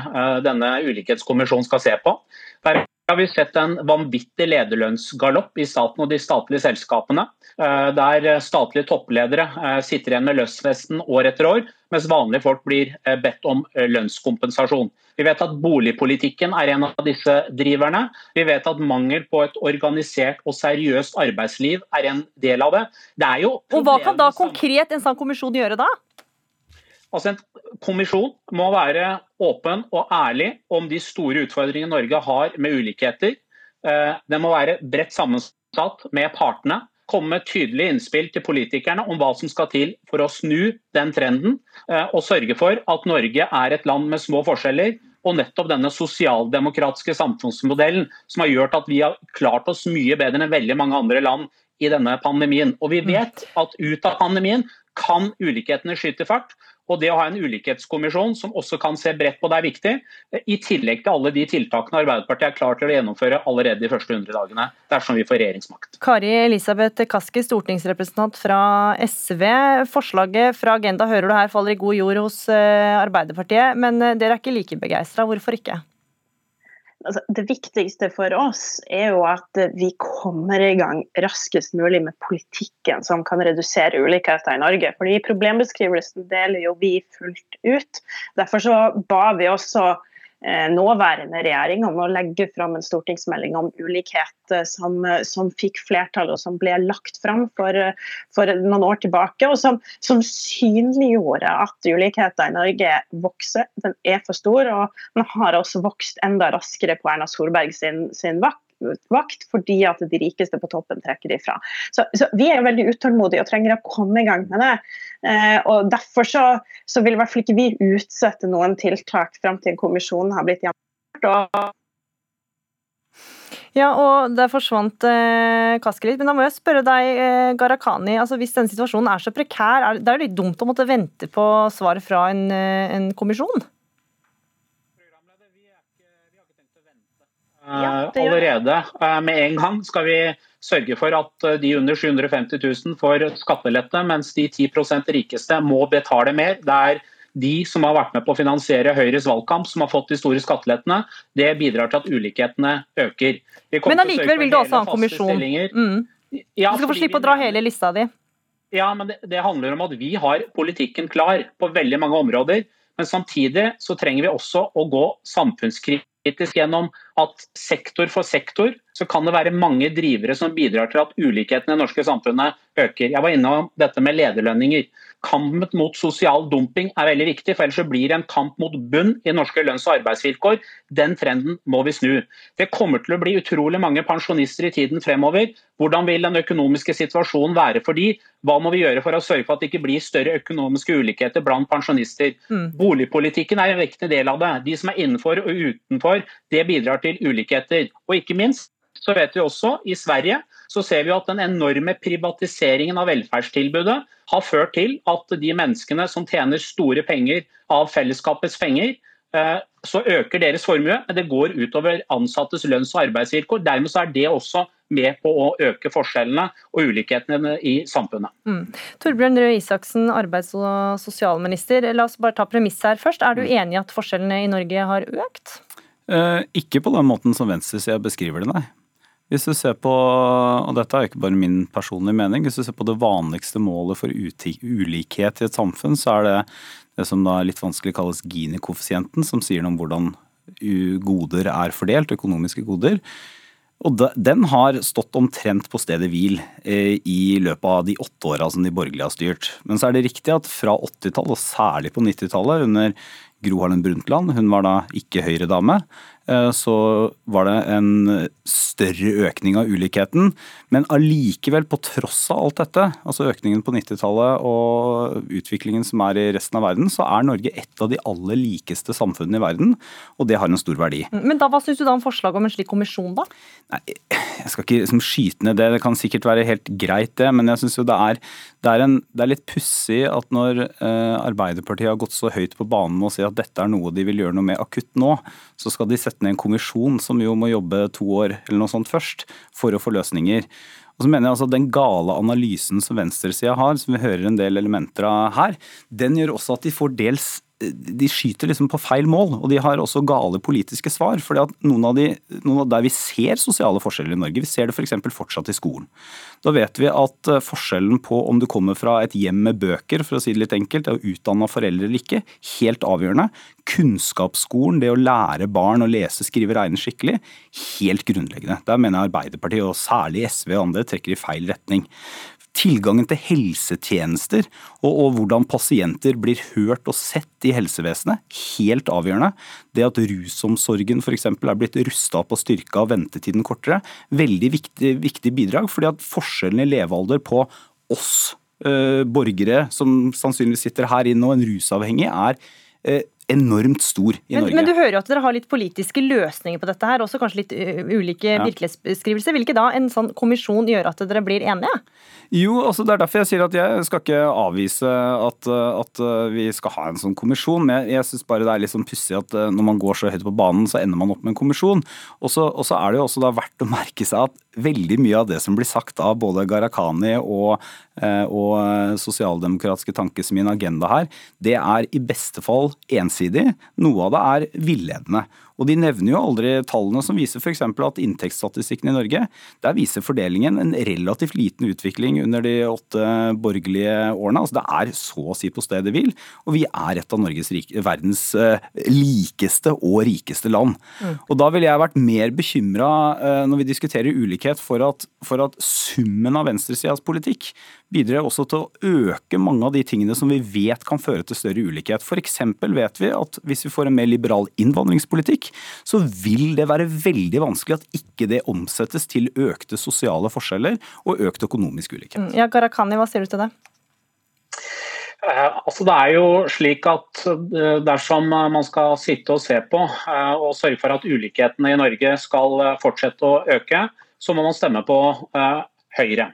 denne ulikhetskommisjonen skal se på. Der har vi sett en vanvittig lederlønnsgalopp i staten og de statlige selskapene. Der statlige toppledere sitter igjen med lønnsfesten år etter år, mens vanlige folk blir bedt om lønnskompensasjon. Vi vet at boligpolitikken er en av disse driverne. Vi vet at mangel på et organisert og seriøst arbeidsliv er en del av det. det og Hva kan da konkret en sånn kommisjon gjøre da? Altså En kommisjon må være åpen og ærlig om de store utfordringene Norge har med ulikheter. Eh, den må være bredt sammensatt med partene komme med tydelige innspill til politikerne om hva som skal til for å snu den trenden, eh, og sørge for at Norge er et land med små forskjeller. Og nettopp denne sosialdemokratiske samfunnsmodellen som har gjort at vi har klart oss mye bedre enn veldig mange andre land i denne pandemien. Og vi mm. vet at ut av pandemien kan ulikhetene skyte fart. Og det å ha en ulikhetskommisjon som også kan se bredt på det, er viktig. I tillegg til alle de tiltakene Arbeiderpartiet er klar til å gjennomføre allerede de første 100 dagene, dersom vi får regjeringsmakt. Kari Elisabeth Kaski, stortingsrepresentant fra SV. Forslaget fra Agenda hører du her faller i god jord hos eh, Arbeiderpartiet, men eh, dere er ikke like begeistra. Hvorfor ikke? Altså, det viktigste for oss er jo at vi kommer i gang raskest mulig med politikken som kan redusere ulikheter i Norge. Fordi Problembeskrivelsen deler jo vi fullt ut. Derfor så ba vi også nåværende regjering om å legge fram en stortingsmelding om ulikhet eh, som, eh, som fikk flertall og som ble lagt fram for, for noen år tilbake. Og som, som synliggjorde at ulikheten i Norge vokser. Den er for stor, og den har også vokst enda raskere på Erna Solberg sin, sin vakt nattevakt fordi at de rikeste på toppen trekker ifra. Så, så vi er veldig utålmodige og trenger å komme i gang med det. Eh, og Derfor så, så vil i hvert fall ikke vi utsette noen tiltak fram til kommisjonen har blitt gjennomført. ja, og der forsvant eh, Kaski litt. Men da må jeg spørre deg, eh, Gharahkhani. Altså, hvis denne situasjonen er så prekær, er det er litt dumt å måtte vente på svaret fra en, eh, en kommisjon? Ja, allerede. Eh, med en gang skal vi sørge for at eh, de under 750 000 får skattelette, mens de 10% rikeste må betale mer. Det er de som har vært med på å finansiere Høyres valgkamp, som har fått de store skattelettene. Det bidrar til at ulikhetene øker. Men allikevel vil du også ha en kommisjon. Mm. Ja, du skal få slippe å dra hele lista di. Ja, men det, det, handler om at vi har politikken klar på veldig mange områder. Men samtidig så trenger vi også å gå samfunnskritisk gjennom at sektor for sektor så kan det være mange drivere som bidrar til at ulikhetene i det norske samfunnet øker. Jeg var inne om dette med lederlønninger. Kampen mot sosial dumping er veldig viktig, for ellers så blir det en kamp mot bunn i norske lønns- og arbeidsvilkår. Den trenden må vi snu. Det kommer til å bli utrolig mange pensjonister i tiden fremover. Hvordan vil den økonomiske situasjonen være for de? Hva må vi gjøre for å sørge for at det ikke blir større økonomiske ulikheter blant pensjonister? Mm. Boligpolitikken er en viktig del av det. De som er innenfor og utenfor, det bidrar til ulikheter. Og ikke minst så vet vi også i Sverige så ser vi at den enorme privatiseringen av velferdstilbudet har ført til at de menneskene som tjener store penger av fellesskapets penger, eh, så øker deres formue, men det går utover ansattes lønns- og arbeidsvilkår. Dermed er det også med på å øke forskjellene og ulikhetene i samfunnet. Mm. Torbjørn Røe Isaksen, arbeids- og sosialminister. La oss bare ta premiss her først. Er du mm. enig i at forskjellene i Norge har økt? Eh, ikke på den måten som venstresida beskriver det, nei. Hvis du ser på, og dette er ikke bare min personlige mening, hvis du ser på det vanligste målet for ulikhet i et samfunn, så er det det som da litt vanskelig kalles Gini-koeffisienten, som sier noe om hvordan goder er fordelt, økonomiske goder. Og Den har stått omtrent på stedet hvil eh, i løpet av de åtte åra som de borgerlige har styrt. Men så er det riktig at fra 80-tallet, og særlig på 90-tallet, under Gro Harlem Brundtland, hun var da ikke Høyre-dame, så var det en større økning av ulikheten. Men allikevel, på tross av alt dette, altså økningen på 90-tallet og utviklingen som er i resten av verden, så er Norge et av de aller likeste samfunnene i verden, og det har en stor verdi. Men da, hva syns du da om forslaget om en slik kommisjon, da? Nei, jeg skal ikke liksom, skyte ned det, det kan sikkert være helt greit det, men jeg syns jo det er, det er, en, det er litt pussig at når eh, Arbeiderpartiet har gått så høyt på banen med å si at dette er noe de vil gjøre noe med akutt nå, så skal de sette ned en kommisjon som jo må jobbe to år eller noe sånt først, for å få løsninger. Og så mener jeg altså Den gale analysen som venstresida har, som vi hører en del elementer av her, den gjør også at de får dels de skyter liksom på feil mål, og de har også gale politiske svar. fordi at noen av, de, noen av Der vi ser sosiale forskjeller i Norge, vi ser det f.eks. For fortsatt i skolen. Da vet vi at eh, forskjellen på om du kommer fra et hjem med bøker, for å si det litt enkelt, er utdanna foreldre eller ikke, helt avgjørende. Kunnskapsskolen, det å lære barn å lese, skrive, regne skikkelig, helt grunnleggende. Der mener jeg Arbeiderpartiet, og særlig SV og andre, trekker i feil retning tilgangen til helsetjenester og, og, hvordan pasienter blir hørt og sett i helsevesenet, helt avgjørende. Det at rusomsorgen f.eks. er blitt rusta opp og styrka og ventetiden kortere, veldig viktig, viktig bidrag. fordi at forskjellen i levealder på oss eh, borgere som sannsynligvis sitter her inne og en rusavhengig, er eh, enormt stor i men, Norge. Men du hører jo at dere har litt politiske løsninger på dette her, også kanskje litt ulike ja. virkelighetsbeskrivelser. Vil ikke da en sånn kommisjon gjøre at dere blir enige? Jo, altså det er derfor jeg sier at jeg skal ikke avvise at, at vi skal ha en sånn kommisjon. Men jeg, jeg syns bare det er litt sånn pussig at når man går så høyt på banen, så ender man opp med en kommisjon. Og så er det jo også da verdt å merke seg at veldig mye av det som blir sagt av både Gharahkhani og, og sosialdemokratiske tanker min agenda her, det er i beste fall ensidig ensidig. Noe av det er villedende. Og de nevner jo aldri tallene som viser f.eks. at inntektsstatistikken i Norge, der viser fordelingen en relativt liten utvikling under de åtte borgerlige årene. Altså det er så å si på stedet hvil. Og vi er et av Norges verdens eh, likeste og rikeste land. Mm. Og da ville jeg vært mer bekymra eh, når vi diskuterer ulikhet for at, for at summen av venstresidas politikk bidrar også til å øke mange av de tingene som vi vet kan føre til større ulikhet. F.eks. vet vi at hvis vi får en mer liberal innvandringspolitikk, politikk, så vil det være veldig vanskelig at ikke det omsettes til økte sosiale forskjeller og økt økonomisk ulikhet. Mm, ja, Gharahkhani, hva sier du til det? Eh, altså det er jo slik at eh, Dersom man skal sitte og se på eh, og sørge for at ulikhetene i Norge skal fortsette å øke, så må man stemme på Høyre.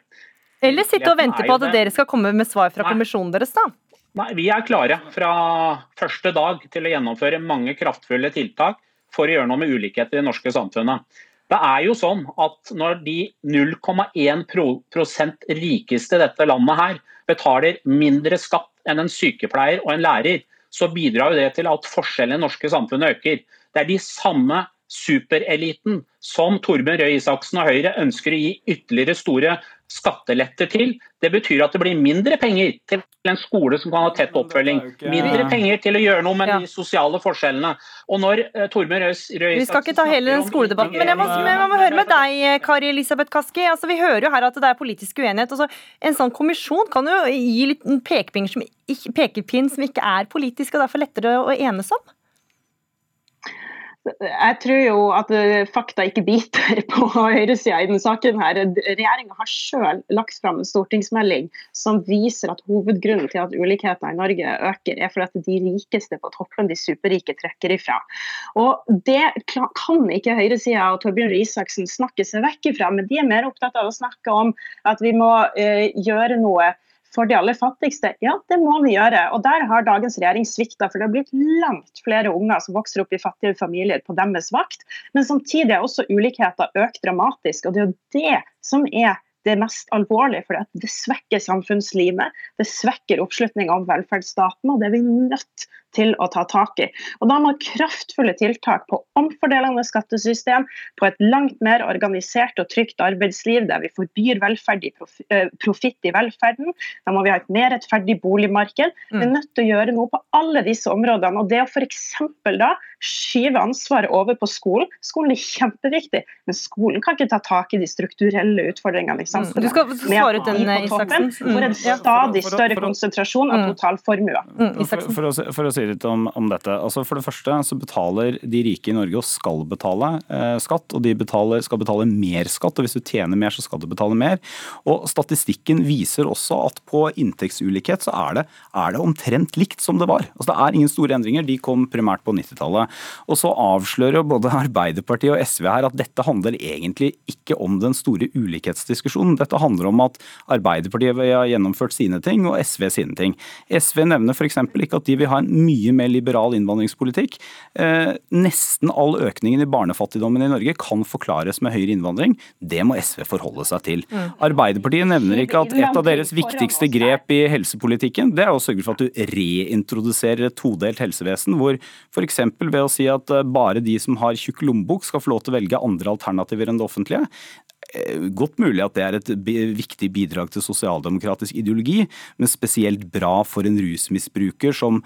Eller sitte og vente på at dere skal komme med svar fra Nei. kommisjonen deres, da? Nei, Vi er klare fra første dag til å gjennomføre mange kraftfulle tiltak for å gjøre noe med ulikheter i det norske samfunnet. Det er jo sånn at Når de 0,1% rikeste i dette landet her betaler mindre skatt enn en sykepleier og en lærer, så bidrar jo det til at forskjellene i det norske samfunnet øker. Det er de samme supereliten som Torbjørn Røe Isaksen og Høyre ønsker å gi ytterligere store skatteletter til. Det betyr at det blir mindre penger til en skole som kan ha tett oppfølging. Mindre penger til å gjøre noe med de sosiale forskjellene. Og når uh, Torbjørn Røe Vi skal ikke ta hele den skoledebatten, men jeg må, jeg må høre med deg, Kari Elisabeth Kaski. Altså, vi hører jo her at det er politisk uenighet. Altså, en sånn kommisjon kan jo gi litt pekepinn som, pekepinn som ikke er politisk, og derfor lettere å enes om? Jeg tror jo at eh, fakta ikke biter på høyresida i denne saken. her. Regjeringa har selv lagt fram en stortingsmelding som viser at hovedgrunnen til at ulikhetene i Norge øker, er fordi at de rikeste på toppen, de superrike, trekker ifra. Og Det kan ikke høyresida og Torbjørn Isaksen snakke seg vekk ifra, men de er mer opptatt av å snakke om at vi må uh, gjøre noe for de aller fattigste? Ja, det må vi gjøre. Og der har dagens regjering svikta, for det har blitt langt flere unger som vokser opp i fattige familier på deres vakt. Men samtidig er også ulikheter økt dramatisk, og det er jo det som er det mest alvorlige, for det svekker samfunnslivet. Det svekker oppslutninga om velferdsstaten, og det er vi nødt til å ta tak i. Og Da må kraftfulle tiltak på omfordelende skattesystem, på et langt mer organisert og trygt arbeidsliv der vi forbyr i profitt i velferden. Da må vi ha et mer rettferdig boligmarked. Vi er mm. nødt til å gjøre noe på alle disse områdene. og Det å f.eks. da skyve ansvaret over på skolen. Skolen er kjempeviktig, men skolen kan ikke ta tak i de strukturelle utfordringene i samfunnet. Mm. Du skal svare ut den, Isaksen. For en stadig større konsentrasjon av mm. For, For, for, for, å si litt om, om, dette. Altså For det første så betaler de rike i Norge og skal betale eh, skatt, og de betaler, skal betale mer skatt. og Hvis du tjener mer, så skal du betale mer. Og Statistikken viser også at på inntektsulikhet så er det, er det omtrent likt som det var. Altså Det er ingen store endringer. De kom primært på 90-tallet. Og så avslører både Arbeiderpartiet og SV her at dette handler egentlig ikke om den store ulikhetsdiskusjonen. Dette handler om at Arbeiderpartiet har gjennomført sine ting og SV sine ting. SV nevner f.eks. ikke at de vil ha en mye mer liberal innvandringspolitikk. Eh, nesten all økningen i barnefattigdommen i Norge kan forklares med høyere innvandring. Det må SV forholde seg til. Mm. Arbeiderpartiet nevner ikke at et av deres viktigste grep i helsepolitikken, det er å sørge for at du reintroduserer et todelt helsevesen, hvor f.eks. ved å si at eh, bare de som har tjukk lommebok skal få lov til å velge andre alternativer enn det offentlige. Eh, godt mulig at det er et viktig bidrag til sosialdemokratisk ideologi, men spesielt bra for en rusmisbruker som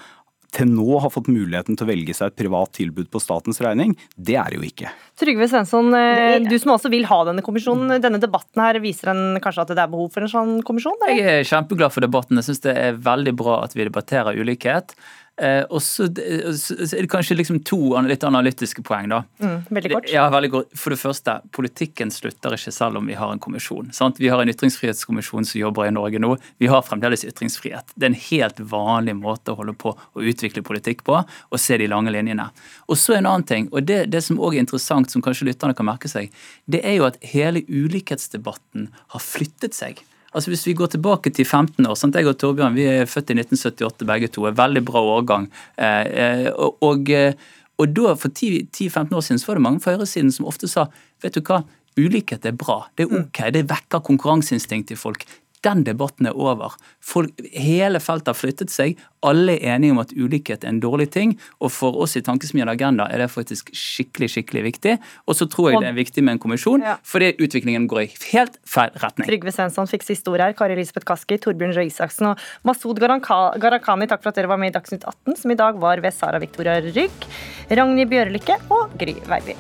til nå har fått muligheten til å velge seg et privat tilbud på statens regning. Det er det jo ikke. Trygve Svensson, eh, du som også vil ha denne kommisjonen. Denne debatten her viser en kanskje at det er behov for en sånn kommisjon? Eller? Jeg er kjempeglad for debatten. Jeg syns det er veldig bra at vi debatterer ulikhet. Eh, og så, er det kanskje liksom to litt analytiske poeng, da. Mm, veldig kort. Ja, veldig kort. For det første, politikken slutter ikke selv om vi har en kommisjon. Sant? Vi har en ytringsfrihetskommisjon som jobber i Norge nå. Vi har fremdeles ytringsfrihet. Det er en helt vanlig måte å holde på å utvikle politikk på, og se de lange linjene. Og så en annen ting, og det, det som òg er interessant, som kanskje lytterne kan merke seg, det er jo at hele ulikhetsdebatten har flyttet seg. Altså Hvis vi går tilbake til 15 år sant? Jeg og Torbjørn vi er født i 1978 begge to. er Veldig bra årgang. Eh, eh, og, og, eh, og da For 10-15 år siden så var det mange fra høyresiden som ofte sa vet du hva, ulikhet er bra. Det er ok. Det vekker konkurranseinstinktet i folk. Den debatten er over. Folk, hele feltet har flyttet seg. Alle er enige om at ulikhet er en dårlig ting. Og for oss i Tankesmien Agenda er det faktisk skikkelig skikkelig viktig. Og så tror jeg det er viktig med en kommisjon, ja. fordi utviklingen går i helt feil retning. Trygve Svensson fikk siste ord her. Kari Elisabeth Kaski, Torbjørn Røe Isaksen og Masud Gharahkhani, takk for at dere var med i Dagsnytt 18, som i dag var ved Sara Victoria Rygg, Ragnhild Bjørlykke og Gry Veiby.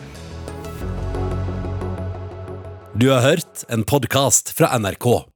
Du har hørt en podkast fra NRK.